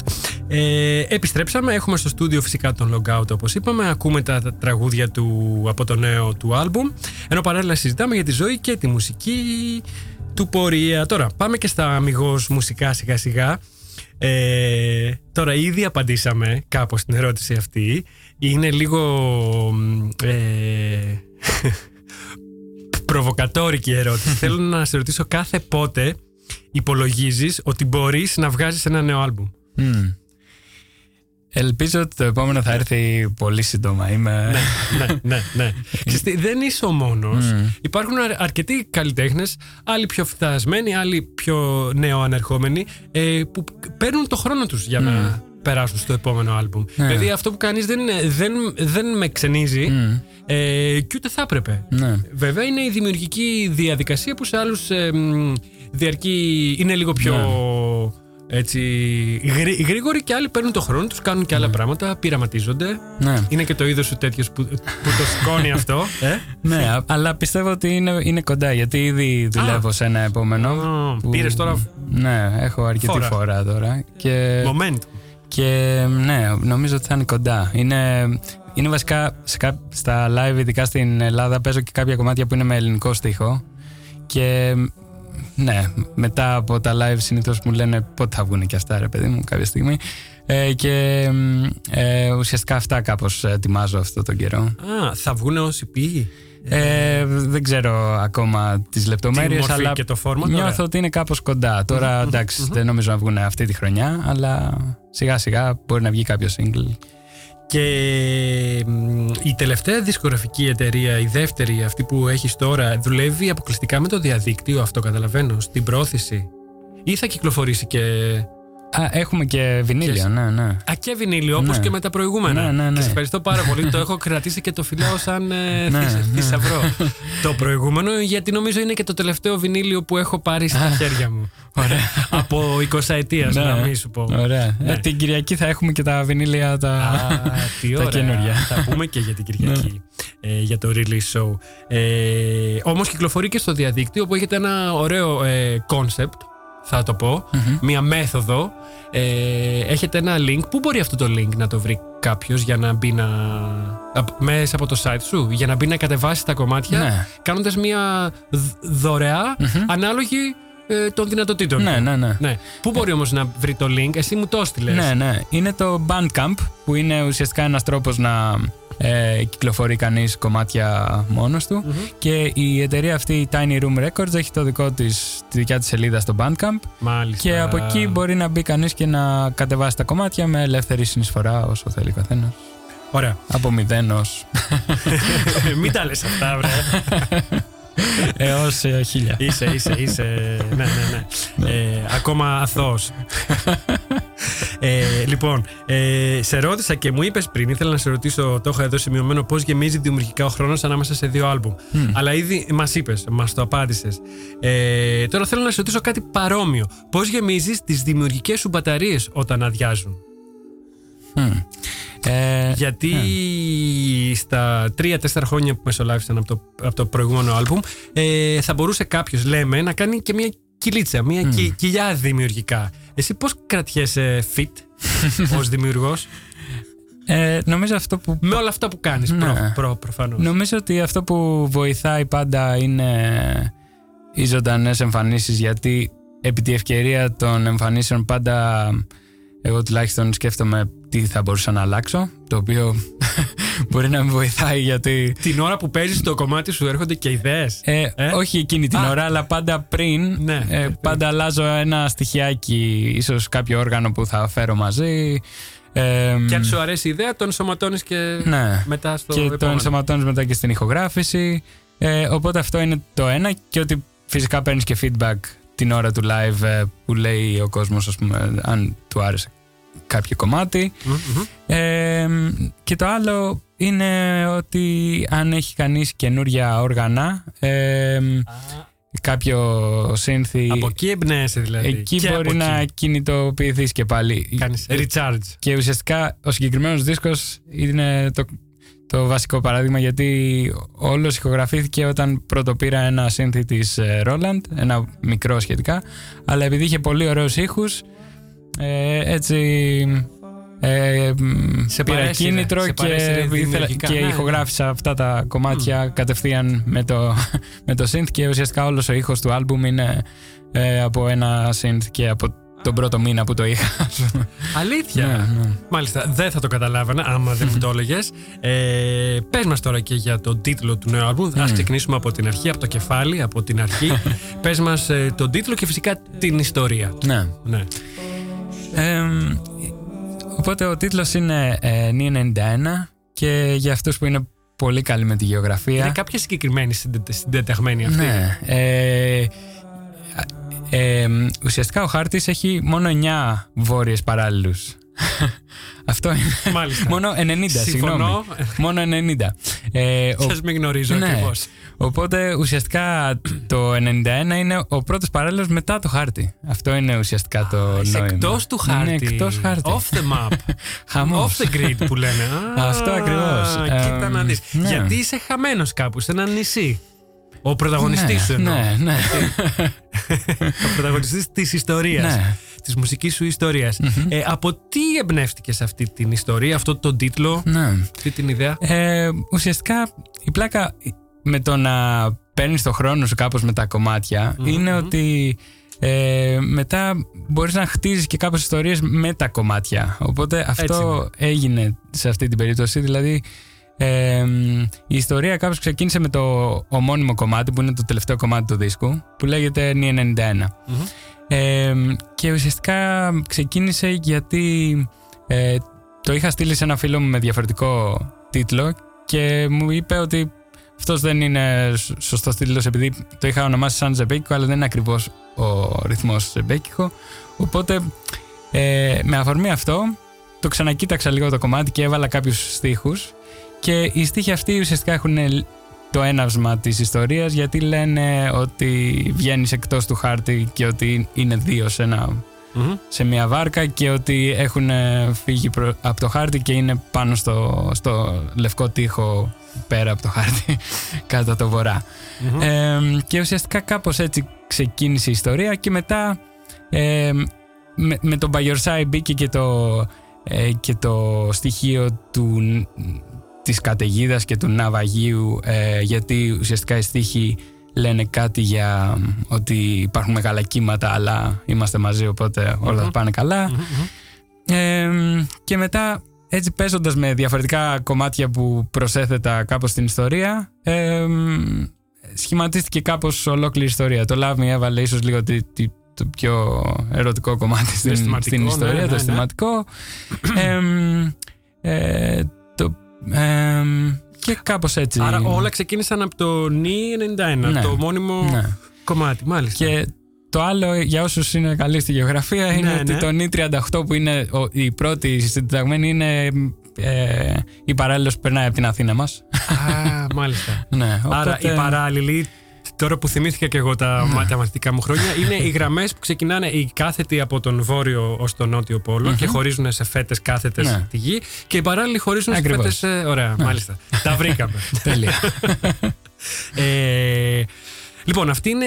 Ε, επιστρέψαμε, έχουμε στο στούντιο φυσικά τον Logout όπως είπαμε, ακούμε τα, τα τραγούδια του από το νέο του άλμπουμ, ενώ παράλληλα συζητάμε για τη ζωή και τη μουσική του πορεία. Τώρα, πάμε και στα αμυγός μουσικά σιγά σιγά. Ε, τώρα ήδη απαντήσαμε κάπως στην ερώτηση αυτή. Είναι λίγο μ, ε, προβοκατόρικη η ερώτηση. Θέλω να σε ρωτήσω κάθε πότε υπολογίζεις ότι μπορείς να βγάζεις ένα νέο άλμπουμ. Μμ. Ελπίζω ότι το επόμενο θα έρθει πολύ σύντομα. Είμαι... ναι, ναι, ναι. Ξέρεις τι, δεν είσαι ο μόνος. Υπάρχουν αρ- αρκετοί καλλιτέχνες, άλλοι πιο φτασμένοι, άλλοι πιο νεοανερχόμενοι, ε, που παίρνουν το χρόνο τους για να περάσουν στο επόμενο άλμπουμ. Ναι. Δηλαδή αυτό που κάνεις δεν, είναι- δεν, δεν με ξενίζει ε, και ούτε θα έπρεπε. Ναι. Βέβαια είναι η δημιουργική διαδικασία που σε άλλους ε, μ, διαρκεί, είναι λίγο πιο έτσι, γρή- γρήγορη και άλλοι παίρνουν το χρόνο τους, κάνουν και άλλα πράγματα, πειραματίζονται. Ναι. Είναι και το είδος σου τέτοιος που, που το σηκώνει αυτό. Ε; Ναι, α- αλλά πιστεύω ότι είναι, είναι κοντά γιατί ήδη δουλεύω σε ένα επόμενο. Α, που- πήρες τώρα Ναι, έχω αρκετή Φόρα. φορά τώρα. Και, Moment. και ναι, νομίζω ότι θα είναι κοντά. Είναι, είναι βασικά σε κά- στα live, ειδικά στην Ελλάδα, παίζω και κάποια κομμάτια που είναι με ελληνικό στίχο. Και ναι, μετά από τα live συνήθως μου λένε πότε θα βγουν και αυτά, ρε παιδί μου, κάποια στιγμή. Ε, και μ, ε, ουσιαστικά αυτά κάπως ετοιμάζω αυτό τον καιρό. Α, θα βγουν ω EP. Ε, δεν ξέρω ακόμα τις λεπτομέρειες μορφή αλλά και το format, νιώθω ωραία. ότι είναι κάπως κοντά. Τώρα εντάξει, δεν νομίζω να βγουν αυτή τη χρονιά, αλλά σιγά σιγά μπορεί να βγει κάποιο single. Και μ, η τελευταία δισκογραφική εταιρεία, η δεύτερη, αυτή που έχεις τώρα, δουλεύει αποκλειστικά με το διαδίκτυο, αυτό καταλαβαίνω, στην πρόθεση. Ή θα κυκλοφορήσει και. Α, έχουμε και βινίλιο, Και- ναι, ναι. Α, και βινίλιο, όπως Ναι. και με τα προηγούμενα. Ναι, ναι, ναι. Και σε ευχαριστώ πάρα πολύ. το έχω κρατήσει και το φυλάω σαν ε, Ναι, θησ- ναι. θησαυρό. το προηγούμενο, γιατί νομίζω είναι και το τελευταίο βινίλιο που έχω πάρει στα χέρια μου. Ωραία. Από 20 ετία, να μην σου πω. Ωραία. Ναι. Ε, την Κυριακή θα έχουμε και τα βινίλια τα, Α, τι τα ωραία. καινούργια. Θα πούμε και για την Κυριακή. ε, για το release show. Ε, όμως κυκλοφορεί και στο διαδίκτυο που έχετε ένα ωραίο ε, concept, θα το πω, μία μέθοδο. Ε, έχετε ένα link. Πού μπορεί αυτό το link να το βρει κάποιος για να μπει να... απ- μέσα από το site σου, για να μπει να κατεβάσει τα κομμάτια, Ναι. κάνοντας μία δ- δωρεά ανάλογη ε, των δυνατοτήτων. Ναι, του. ναι, ναι. ναι. Πού μπορεί όμως να βρει το link, εσύ μου το έστειλες. Ναι, ναι. Είναι το Bandcamp που είναι ουσιαστικά ένας τρόπος να ε, κυκλοφορεί κανείς κομμάτια μόνος του και η εταιρεία αυτή η Tiny Room Records έχει το δικό της, τη δικιά της σελίδα στο Bandcamp Μάλιστα. και από εκεί μπορεί να μπει κανείς και να κατεβάσει τα κομμάτια με ελεύθερη συνεισφορά όσο θέλει ο καθένας. Ωραία. Από μηδέν ως, Μην τα λες αυτά, βρε. έως ε, χίλια. είσαι, είσαι, είσαι. Ναι, ναι, ναι. Ε, ακόμα αθώος. ε, λοιπόν, ε, σε ρώτησα και μου είπες πριν, ήθελα να σε ρωτήσω, το έχω εδώ σημειωμένο, πώς γεμίζει δημιουργικά ο χρόνος ανάμεσα σε δύο άλμπουμ. Αλλά ήδη μας είπες, μας το απάντησες. Ε, τώρα θέλω να σε ρωτήσω κάτι παρόμοιο. Πώς γεμίζεις τις δημιουργικές σου μπαταρίες όταν αδειάζουν; Μμ. Ε, Γιατί στα τρία-τέσσερα χρόνια που μεσολάβησαν από το, από το προηγούμενο άλμπουμ ε, θα μπορούσε κάποιος, λέμε, να κάνει και μια κυλίτσα, μια κι- κοιλιά δημιουργικά. Εσύ πώς κρατιέσαι fit ως δημιουργός; Ε, νομίζω αυτό που με όλα αυτά που κάνεις Ναι. προ, προ, προφανώς. Νομίζω ότι αυτό που βοηθάει πάντα είναι οι ζωντανές εμφανίσεις γιατί επί τη ευκαιρία των εμφανίσεων πάντα εγώ τουλάχιστον σκέφτομαι τι θα μπορούσα να αλλάξω το οποίο μπορεί να με βοηθάει γιατί Την ώρα που παίζεις το κομμάτι σου έρχονται και ιδέες. ε, Ε; όχι εκείνη την Α. ώρα αλλά πάντα πριν Ναι. ε, πάντα αλλάζω ένα στοιχειάκι ίσως κάποιο όργανο που θα φέρω μαζί ε, Και αν σου αρέσει η ιδέα, τον ενσωματώνεις και ναι. μετά στο και το επόμενο. ενσωματώνεις μετά και στην ηχογράφηση. Ε, οπότε αυτό είναι το ένα και ότι φυσικά παίρνεις και feedback την ώρα του live ε, που λέει ο κόσμος ας πούμε αν του άρεσε κάποιο κομμάτι. Μμ, μμ. Ε, και το άλλο είναι ότι αν έχει κανείς καινούρια όργανα ε, κάποιο σύνθη Από εκεί εμπνέεσαι δηλαδή. εκεί Και μπορεί από να εκεί. κινητοποιηθείς και πάλι. Κάνεις recharge. Και ουσιαστικά ο συγκεκριμένος δίσκος είναι το, το βασικό παράδειγμα γιατί όλο ηχογραφήθηκε όταν πρώτο πήρα ένα σύνθη της ε, Roland, ένα μικρό σχετικά, αλλά επειδή είχε πολύ ωραίους ήχους, ε, έτσι ε, μ, Σε πήρα παρέσυρε, κίνητρο σε και, παρέσυρε ήθελα- δημιουργικά, και ναι, ναι. ηχογράφησα αυτά τα κομμάτια κατευθείαν με το, με το synth και ουσιαστικά όλος ο ήχος του άλμπουμ είναι ε, από ένα synth και από τον πρώτο μήνα που το είχα. Αλήθεια. Ναι, ναι. Μάλιστα, δεν θα το καταλάβανα άμα δεν μου το έλεγες. Ε, Πες μας τώρα και για τον τίτλο του νέου άλμπουμ. Α ξεκινήσουμε από την αρχή, από το κεφάλι, από την αρχή. Πες μας τον τίτλο και φυσικά την ιστορία. ναι. Ναι. Εμ, οπότε ο τίτλος είναι ε, Νι 91 και για αυτούς που είναι πολύ καλοί με τη γεωγραφία. Είναι κάποια συγκεκριμένη συντε- συντεταγμένη αυτή. Ναι. Ε, ε, ουσιαστικά ο χάρτης έχει μόνο 9 βόρειες παράλληλους. Αυτό είναι. Μάλιστα. μόνο 90, Συμφωνώ. συγγνώμη. Μόνο 90. Ε, ο- Σας με γνωρίζω ναι. ακριβώς. Οπότε ουσιαστικά το 91 είναι ο πρώτος παράλληλος μετά το χάρτη. Αυτό είναι ουσιαστικά το Είσαι νόημα. εκτός του χάρτη. Είναι εκτός χάρτη. Off the map. Χαμός. Off the grid που λένε. Α, Αυτό ακριβώς. Κοίτα Εμ, να δεις. ναι. Γιατί είσαι χαμένος κάπου σε ένα νησί. Ο πρωταγωνιστής σου εννοώ. Ναι, ναι. Ο πρωταγωνιστής της ιστορίας. Ναι. Της μουσικής σου ιστορίας. Ε, από τι εμπνεύστηκες αυτή την ιστορία, αυτό τον τίτλο, ναι. αυτή την ιδέα; Ε, ουσιαστικά η πλάκα με το να παίρνεις το χρόνο σου κάπως με τα κομματια είναι ότι ε, μετά μπορείς να χτίζεις και κάπως ιστορίες με τα κομμάτια. Οπότε αυτό έγινε σε αυτή την περίπτωση. Δηλαδή ε, η ιστορία κάπως ξεκίνησε με το ομώνυμο κομμάτι που είναι το τελευταίο κομμάτι του δίσκου που λέγεται Νι 91. Ε, και ουσιαστικά ξεκίνησε γιατί ε, το είχα στείλει σε ένα φίλο μου με διαφορετικό τίτλο και μου είπε ότι αυτός δεν είναι σ- σωστός τίτλος επειδή το είχα ονομάσει σαν Ζεμπέκικο αλλά δεν είναι ακριβώς ο ρυθμός Ζεμπέκικο. Οπότε ε, με αφορμή αυτό το ξανακοίταξα λίγο το κομμάτι και έβαλα κάποιους στίχους και οι στίχοι αυτοί ουσιαστικά έχουν το έναυσμα της ιστορίας γιατί λένε ότι βγαίνεις εκτός του χάρτη και ότι είναι δύο σε ένα Μμμ. σε μια βάρκα και ότι έχουν ε, φύγει προ- από το χάρτη και είναι πάνω στο, στο λευκό τοίχο πέρα από το χάρτη κάτω το βορρά. Ε, και ουσιαστικά κάπως έτσι ξεκίνησε η ιστορία και μετά ε, με, με τον Μπαγιορσάη μπήκε και το, ε, και το στοιχείο του, της καταιγίδας και του ναυαγίου ε, γιατί ουσιαστικά οι στίχοι λένε κάτι για μ, ότι υπάρχουν μεγάλα κύματα αλλά είμαστε μαζί οπότε όλα θα πάνε καλά. Ε, και μετά έτσι παίζοντας με διαφορετικά κομμάτια που προσέθετα κάπως στην ιστορία ε, μ, σχηματίστηκε κάπως ολόκληρη ιστορία. Το Love Me έβαλε ίσως λίγο τη- τη- το πιο ερωτικό κομμάτι στην, αισθηματικό, στην ιστορία, ναι, ναι, το ναι. αισθηματικό. Ε, μ, ε, το, ε, μ, και κάπως έτσι. Άρα όλα ξεκίνησαν από το νι 91, Ναι. το μόνιμο Ναι. κομμάτι. Μάλιστα. Και το άλλο για όσους είναι καλοί στη γεωγραφία είναι Ναι, ότι ναι. το νι 38 που είναι ο- η πρώτη συνταγμένη είναι ε, η παράλληλος που περνάει από την Αθήνα μας. Α, μάλιστα. ναι, Άρα οπότε- η παράλληλη, τώρα που θυμήθηκα και εγώ τα, Ναι. μα- τα μαθητικά μου χρόνια, είναι οι γραμμές που ξεκινάνε οι κάθετοι από τον βόρειο ως τον νότιο πόλο και χωρίζουν σε φέτες κάθετες Ναι. τη γη και οι παράλληλοι χωρίζουν Ακριβώς. σε φέτε. Ωραία, μάλιστα. τα βρήκαμε. Τέλεια. ε, λοιπόν, αυτή είναι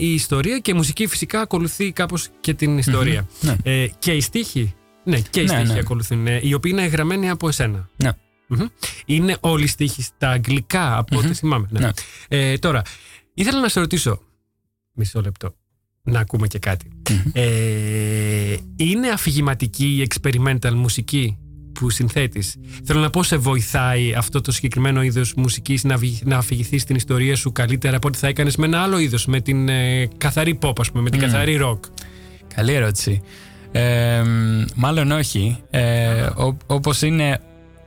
η ιστορία και η μουσική φυσικά ακολουθεί κάπως και την ιστορία. Ναι. Ε, και οι στίχοι. Ναι, και οι Ναι, στίχοι ναι. ακολουθούν, ε, οι οποίοι είναι γραμμένοι από εσένα. ναι. Μμμ. Είναι όλοι οι στίχοι στα αγγλικά, από ό,τι θυμάμαι. Ναι. Ναι. Ε, τώρα, ήθελα να σε ρωτήσω. Μισό λεπτό. Να ακούμε και κάτι. Ε, είναι αφηγηματική η experimental μουσική που συνθέτεις; Θέλω να πω, σε βοηθάει αυτό το συγκεκριμένο είδος μουσικής να, βη- να αφηγηθείς στην ιστορία σου καλύτερα από ό,τι θα έκανες με ένα άλλο είδος, με την ε, καθαρή pop, ας πούμε, με την καθαρή rock; Καλή ερώτηση. Ε, μ, μάλλον όχι. Ε, ο- όπως είναι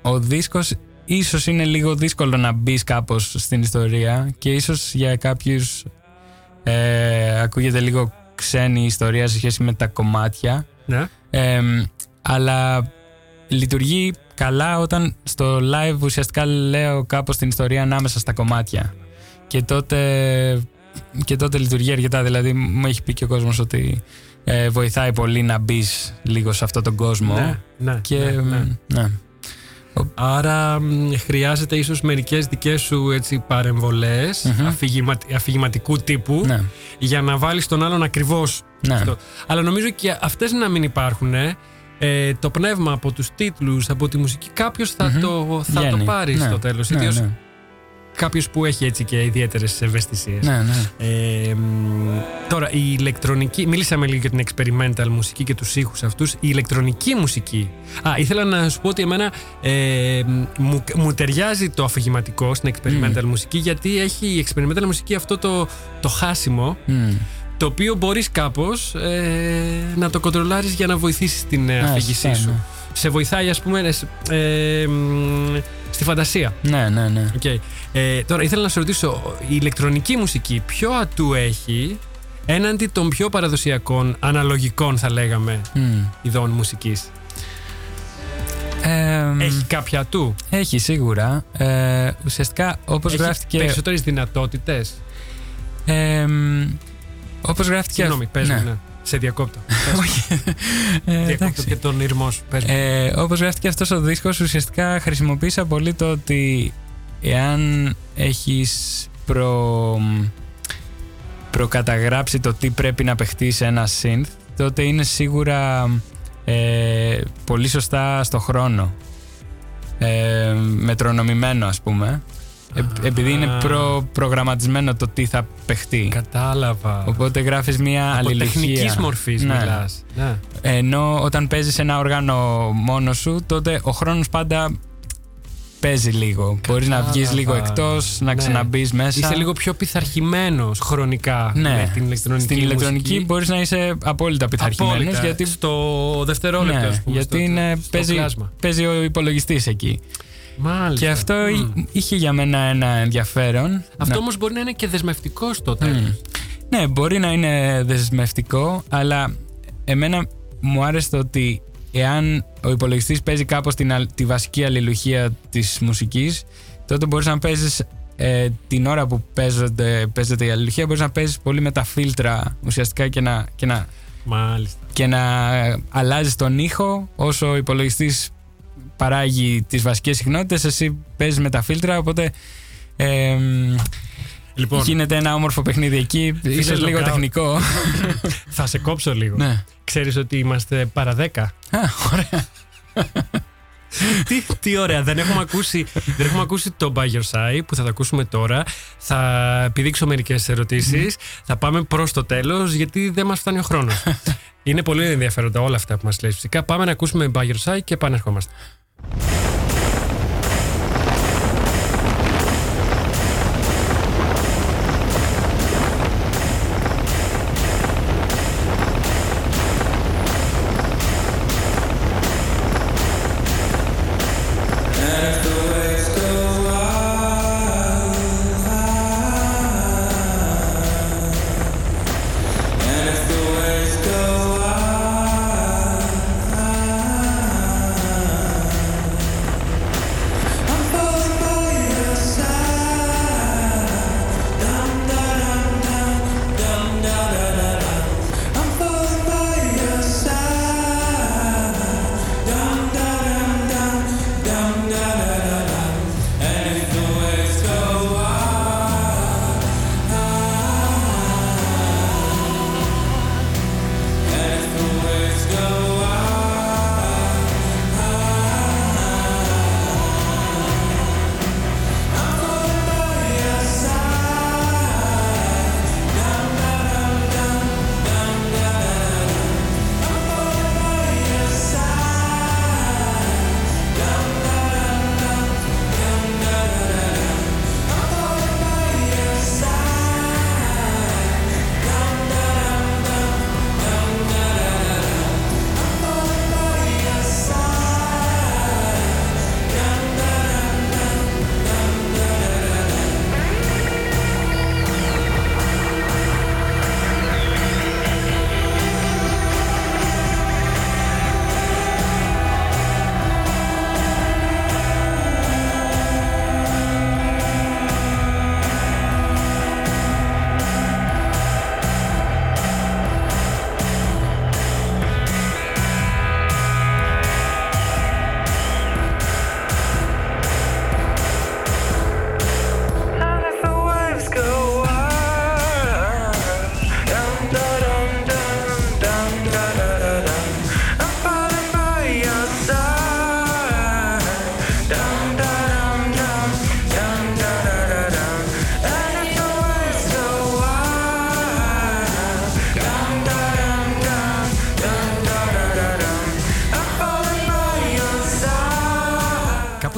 ο δίσκος ίσως είναι λίγο δύσκολο να μπεις κάπως στην ιστορία και ίσως για κάποιους ε, ακούγεται λίγο ξένη η ιστορία σε σχέση με τα κομμάτια. Ναι. Ε, μ, αλλά λειτουργεί καλά όταν στο live ουσιαστικά λέω κάπως την ιστορία ανάμεσα στα κομμάτια. Και τότε, και τότε λειτουργεί αρκετά. Δηλαδή μου έχει πει και ο κόσμος ότι ε, βοηθάει πολύ να μπεις λίγο σε αυτόν τον κόσμο. Ναι, ναι, και ναι, ναι. Μ, ναι. Άρα μ, χρειάζεται ίσως μερικές δικές σου έτσι, παρεμβολές αφηγημα- αφηγηματικού τύπου Ναι. για να βάλεις τον άλλον ακριβώς Ναι. αυτό. Αλλά νομίζω και αυτές να μην υπάρχουν. Ε, το πνεύμα από τους τίτλους, από τη μουσική, κάποιος θα, το, θα το Βγαίνει. πάρει Ναι. στο τέλος. Ναι, Ιδίως ναι. κάποιος που έχει έτσι και ιδιαίτερες ευαισθησίες. Ναι, ναι. Ε, μ, τώρα, η ηλεκτρονική. Μίλησαμε λίγο για την experimental μουσική και τους ήχους αυτούς. Η ηλεκτρονική μουσική. Α, ήθελα να σου πω ότι εμένα ε, μ, μου, μου ταιριάζει το αφηγηματικό στην experimental μουσική γιατί έχει η experimental μουσική αυτό το, το χάσιμο Μμ. το οποίο μπορείς κάπως ε, να το κοντρολάρεις για να βοηθήσεις την ε, Ναι, αφήγησή σωστά, σου. ναι. Σε βοηθάει ας πούμε ε, σ- ε, μ, στη φαντασία. Ναι, ναι, ναι. Οκ. Ε, τώρα ήθελα να σε ρωτήσω, η ηλεκτρονική μουσική ποιο ατού έχει έναντι των πιο παραδοσιακών, αναλογικών θα λέγαμε, Μμ. ειδών μουσικής; Εμ, Έχει κάποια ατού; έχει σίγουρα. Ε, ουσιαστικά, όπως Έχει γράφτηκε... περισσότερες δυνατότητες; εμ, όπως γράφτηκε... Συγγνώμη, πες ναι. μου, ναι. Σε διακόπτω. Ε, διακόπτω εντάξει. και τον ήρμό σου. Πες μου. Ε, όπως γράφτηκε αυτός ο δίσκος ουσιαστικά χρησιμοποίησα πολύ το ότι εάν έχεις προ, προκαταγράψει το τι πρέπει να παιχτείς σε ένα synth τότε είναι σίγουρα ε, πολύ σωστά στο χρόνο ε, μετρονομημένο ας πούμε Ε, επειδή είναι προ, προγραμματισμένο το τι θα παιχτεί Κατάλαβα. οπότε γράφεις μια Από αλληλεγχία τεχνικής μορφής Ναι. μιλάς. Ναι. ενώ όταν παίζεις ένα όργανο μόνος σου, τότε ο χρόνος πάντα παίζει λίγο. Μπορείς να βγεις λίγο εκτός, να Ναι. ξαναμπείς μέσα. Είσαι λίγο πιο πειθαρχημένος χρονικά ναι. με την ηλεκτρονική Στην ηλεκτρονική μουσική. μπορείς να είσαι απόλυτα πειθαρχημένος Απόλυτα. γιατί, στο δευτερόλεπτο, ναι, ας πούμε, γιατί στο, είναι, στο παίζει, κλάσμα. παίζει ο υπολογιστής εκεί. Μάλιστα. Και αυτό Μμ. είχε για μένα ένα ενδιαφέρον. Αυτό Να- όμως μπορεί να είναι και δεσμευτικό στο τέλος. Μμ. Ναι, μπορεί να είναι δεσμευτικό, αλλά εμένα μου άρεσε το ότι εάν ο υπολογιστής παίζει κάπως την, αλ- τη βασική αλληλουχία της μουσικής, τότε μπορείς να παίζεις ε, την ώρα που παίζονται, παίζεται η αλληλουχία, μπορείς να παίζεις πολύ με τα φίλτρα ουσιαστικά και να, και να, Μάλιστα. και να ε, αλλάζεις τον ήχο όσο ο υπολογιστής παράγει τις βασικές συχνότητες, εσύ παίζεις με τα φίλτρα, οπότε... Ε, μ, Λοιπόν, Γίνεται ένα όμορφο παιχνίδι εκεί, ίσως λίγο Lockout. τεχνικό. θα σε κόψω λίγο. ναι. Ξέρεις ότι είμαστε παρά 10. Α, ωραία. τι, τι ωραία, δεν έχουμε, ακούσει, δεν έχουμε ακούσει το By Your Side που θα το ακούσουμε τώρα. Θα επιδείξω μερικές ερωτήσεις. θα πάμε προς το τέλος γιατί δεν μας φτάνει ο χρόνος. Είναι πολύ ενδιαφέροντα όλα αυτά που μας λες. Φυσικά πάμε να ακούσουμε By Your Side και επανερχόμαστε. you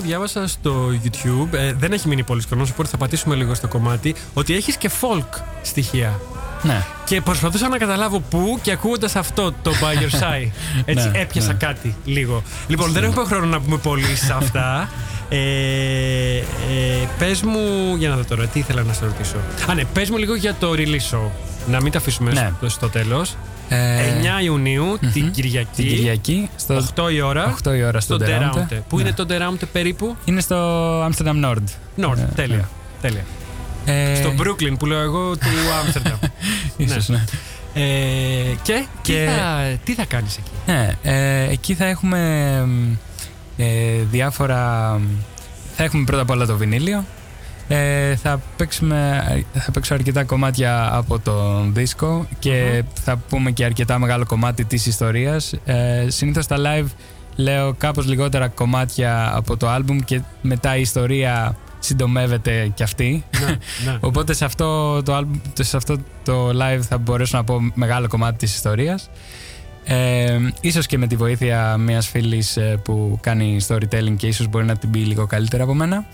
διάβασα στο YouTube, ε, δεν έχει μείνει πολύ χρόνο, οπότε θα πατήσουμε λίγο στο κομμάτι, ότι έχεις και folk στοιχεία. Ναι. Και προσπαθούσα να καταλάβω πού και ακούγοντας αυτό το By Your Side. Έτσι Ναι, έπιασα ναι. κάτι λίγο. Λοιπόν, δεν έχουμε χρόνο να πούμε πολύ σε αυτά. Ε, ε, πες μου, για να δω τώρα, τι ήθελα να σε ρωτήσω. Α, ναι, πες μου λίγο για το release show. Να μην τα αφήσουμε Ναι. στο, στο τέλος. Ε, 9 Ιουνίου, την Κυριακή. Την Κυριακή στο 8 η ώρα. 8 η ώρα στο στο Deraunte. Deraunte. Πού Ναι. είναι το Deraunte περίπου; Είναι στο Amsterdam Nord. Nord, Ναι, τέλεια. τέλεια. Ε, Στο Brooklyn που λέω εγώ του Άμστερνταμ. Ίσως, ναι. Ε, και, Και- Τι, θα, τι θα κάνεις εκεί; Ναι, ε, εκεί θα έχουμε μ, ε, διάφορα... μ, Θα έχουμε πρώτα απ' όλα το βινίλιο. Ε, θα, παίξουμε, θα παίξω αρκετά κομμάτια από το δίσκο και θα πούμε και αρκετά μεγάλο κομμάτι της ιστορίας. Ε, συνήθως στα live λέω κάπως λιγότερα κομμάτια από το άλμπουμ και μετά η ιστορία συντομεύεται κι αυτή. ναι, ναι. Οπότε σε αυτό, το, άλμπουμ- σε αυτό το live θα μπορέσω να πω μεγάλο κομμάτι της ιστορίας. Ε, ίσως και με τη βοήθεια μιας φίλης ε, που κάνει storytelling και ίσως μπορεί να την πει λίγο καλύτερα από μένα.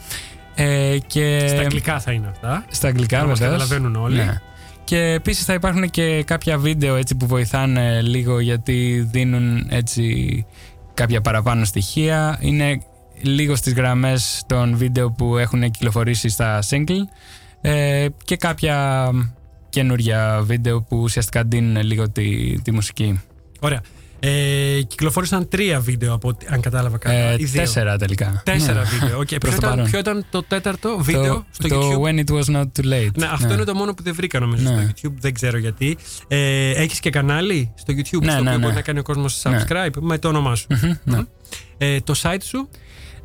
Ε, και Στα αγγλικά θα είναι αυτά. Στα αγγλικά Να μας βεβαίως. καταλαβαίνουν όλοι. Ναι. Και επίσης θα υπάρχουν και κάποια βίντεο έτσι που βοηθάνε λίγο γιατί δίνουν έτσι κάποια παραπάνω στοιχεία. Είναι λίγο στις γραμμές των βίντεο που έχουν κυκλοφορήσει στα single ε, και κάποια καινούργια βίντεο που ουσιαστικά δίνουν λίγο τη, τη μουσική. Ωραία. Ε, κυκλοφόρησαν τρία βίντεο από ό,τι- αν κατάλαβα καλά. Ε, ή δύο. τέσσερα τελικά. Τέσσερα Ναι. βίντεο. Okay. Προς ποιο, το ήταν, παρόν. ποιο ήταν το τέταρτο βίντεο το, στο το YouTube; When It Was Not Too Late. Ναι, αυτό είναι το μόνο που δεν βρήκα νομίζω Ναι. στο YouTube. Δεν ξέρω γιατί. Ε, Έχεις και κανάλι στο YouTube Ναι, στο ναι, οποίο ναι. μπορεί να κάνει ο κόσμος Ναι. subscribe με το όνομά σου. Μμμ, ναι. Ε, το site σου; Ε,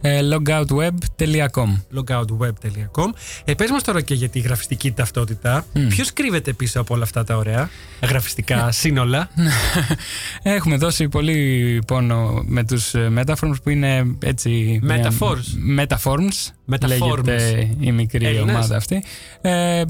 logoutweb.com logoutweb.com. Ε, πες μας τώρα και για τη γραφιστική ταυτότητα. Μμ. Ποιος κρύβεται πίσω από όλα αυτά τα ωραία γραφιστικά σύνολα; Έχουμε δώσει πολύ πόνο με τους ε, Metaforms που είναι έτσι... μια- Metaforms. Metaforms. Metaforms. Λέγεται η μικρή Έλληνες; ομάδα αυτή. Ε,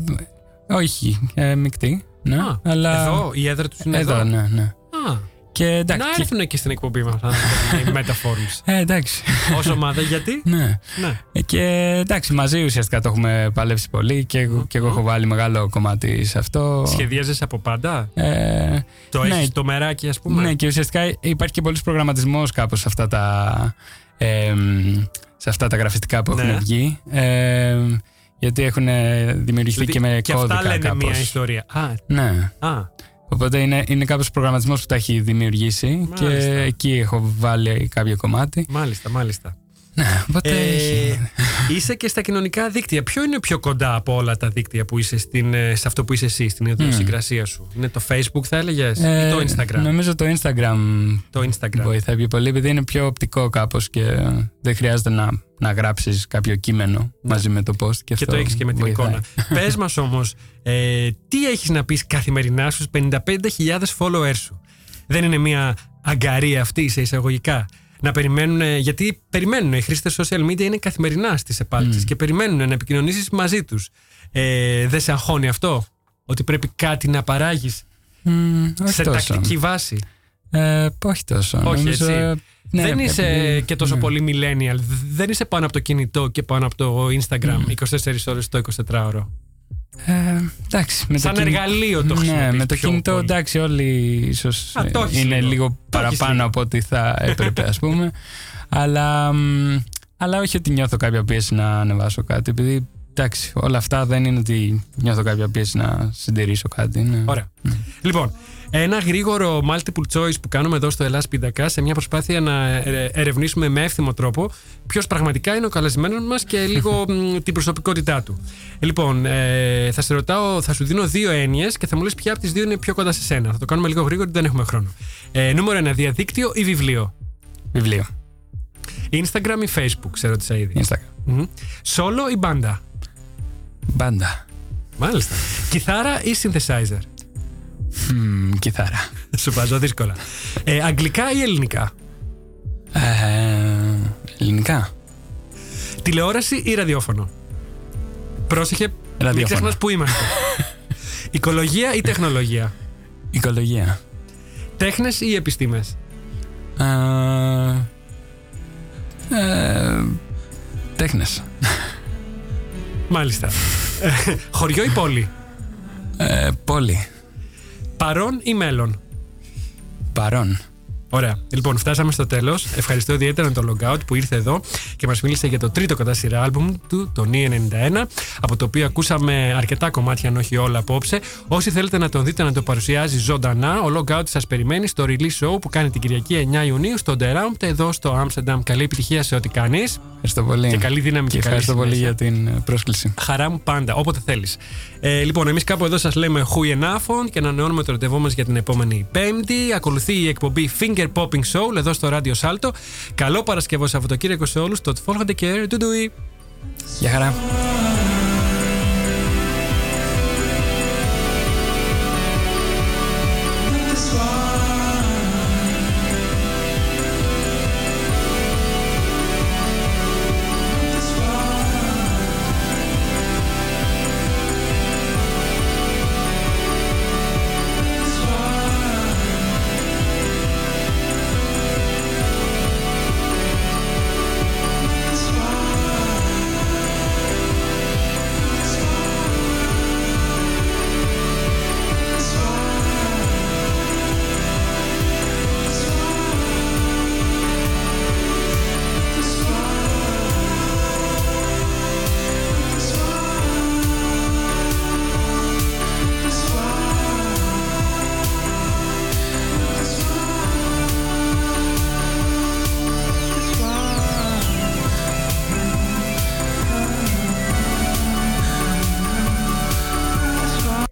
όχι, ε, μεικτή. Ναι, Α, αλλά... Εδώ, η έδρα τους είναι εδώ. Εδώ, ναι, ναι. Α, Και εντάξει... να και- έρθουν και στην εκπομπή μας αν θέλουν οι Metaforms. Ε, εντάξει. Ως ομάδα, γιατί; ναι. ναι. Ε, Και εντάξει, μαζί ουσιαστικά το έχουμε παλέψει πολύ και, εγώ- και εγώ έχω βάλει μεγάλο κομμάτι σε αυτό. Σχεδίαζες από πάντα; Ε, Το ναι, έχεις το μεράκι ας πούμε; Ναι, και ουσιαστικά υπάρχει και πολλής προγραμματισμός κάπως σε αυτά τα, ε, σε αυτά τα γραφιστικά που Ναι. έχουν βγει. Ε, γιατί έχουν δημιουργηθεί Δηλαδή, και με και κώδικα αυτά λένε κάπως. μια ιστορία. Α, Ναι. α, Οπότε είναι, είναι κάποιος προγραμματισμός που τα έχει δημιουργήσει και Μάλιστα. εκεί έχω βάλει κάποιο κομμάτι. μάλιστα, μάλιστα. Ναι, οπότε Ε, έχει. είσαι και στα κοινωνικά δίκτυα. Ποιο είναι πιο κοντά από όλα τα δίκτυα που είσαι στην, ε, σε αυτό που είσαι εσύ, στην ιδιοσυγκρασία σου; Είναι το Facebook, θα έλεγες, Ε, ή το Instagram; Νομίζω το Instagram Το Instagram. βοηθάει πιο πολύ επειδή είναι πιο οπτικό κάπως και δεν χρειάζεται να, να γράψεις κάποιο κείμενο μαζί με το post. Και, Και αυτό το έχεις και με την βοηθάει. εικόνα. Πες μας όμως, ε, τι έχεις να πεις καθημερινά στους 55.000 followers σου; Δεν είναι μια αγκαρία αυτή σε εισαγωγικά. Να περιμένουν, ε, γιατί περιμένουν οι χρήστες social media είναι καθημερινά στις επάλξει και περιμένουν να επικοινωνήσεις μαζί τους. Ε, δεν σε αγχώνει αυτό, ότι πρέπει κάτι να παράγεις Μμ, όχι σε τόσο. τακτική βάση; Ε, όχι τόσο. Όχι, Νομίζω, έτσι. ναι, δεν είσαι επειδή- και τόσο ναι. πολύ millennial. Δεν είσαι πάνω από το κινητό και πάνω από το Instagram 24 ώρες το 24ωρο. Ε, εντάξει, με Σαν το κινη- εργαλείο το Ναι, χρησιμοποιείς με το πιο κινητό πολύ. εντάξει όλοι ίσως Α, το ε, έχεις είναι λίγο. λίγο, Το έχεις παραπάνω λίγο. από ό,τι θα έπρεπε ας πούμε. αλλά, μ, αλλά όχι ότι νιώθω κάποια πίεση να ανεβάσω κάτι επειδή εντάξει όλα αυτά δεν είναι ότι νιώθω κάποια πίεση να συντηρήσω κάτι. ναι. Ωραία. Λοιπόν, ένα γρήγορο multiple choice που κάνουμε εδώ στο Ελλάς Πιντακά σε μια προσπάθεια να ε, ερευνήσουμε με εύθυμο τρόπο ποιος πραγματικά είναι ο καλεσμένος μας και λίγο μ, την προσωπικότητά του. Λοιπόν, ε, θα σε ρωτάω, θα σου δίνω δύο έννοιες και θα μου λες ποια από τις δύο είναι πιο κοντά σε σένα. Θα το κάνουμε λίγο γρήγορα, δεν έχουμε χρόνο. Ε, νούμερο ένα, διαδίκτυο ή βιβλίο; Βιβλίο, Instagram ή Facebook, σε ρώτησα ήδη. Instagram, Μμμ. Solo ή μπάντα; μπάντα, Μάλιστα. Κιθάρα ή synthesizer; Μμ, κιθάρα. Σου βάζω δύσκολα. Ε, αγγλικά ή ελληνικά; Ε, ελληνικά. Τηλεόραση ή ραδιόφωνο; Πρόσεχε, μην Ραδιόφωνο. ξεχνάς που είμαστε. Οικολογία ή τεχνολογία; Οικολογία. Τέχνες ή επιστήμες; Ε, ε, Καλλιτέχνε. Μάλιστα. Ε, Χωριό ή πόλη; Ε, πόλη. Παρόν ή μέλλον; Παρόν. Ωραία. Λοιπόν, φτάσαμε στο τέλος. Ευχαριστώ ιδιαίτερα τον Logout που ήρθε εδώ και μας μίλησε για το τρίτο κατά σειρά άλμπουμ του, το Νι 91, από το οποίο ακούσαμε αρκετά κομμάτια, αν όχι όλα απόψε. Όσοι θέλετε να τον δείτε να το παρουσιάζει ζωντανά, ο Logout σας περιμένει στο release show που κάνει την Κυριακή 9 Ιουνίου στο The Round εδώ στο Amsterdam. Καλή επιτυχία σε ό,τι κάνεις. Ευχαριστώ πολύ. Και καλή δύναμη και, και καλή ευχαριστώ πολύ συνέχεια. για την ε, πρόσκληση. Χαρά μου πάντα, όποτε θέλεις. Ε, λοιπόν, εμείς κάπου εδώ σας λέμε Who enough και ανανεώνουμε το ραντεβού μας για την επόμενη Πέμπτη. Ακολουθεί η εκπομπή Finger Popping Soul εδώ στο Radio Salto. Καλό Παρασκευό Σαββατοκύριακο σε όλους. Το Follow the Care. Ντουντουι. Γεια χαρά.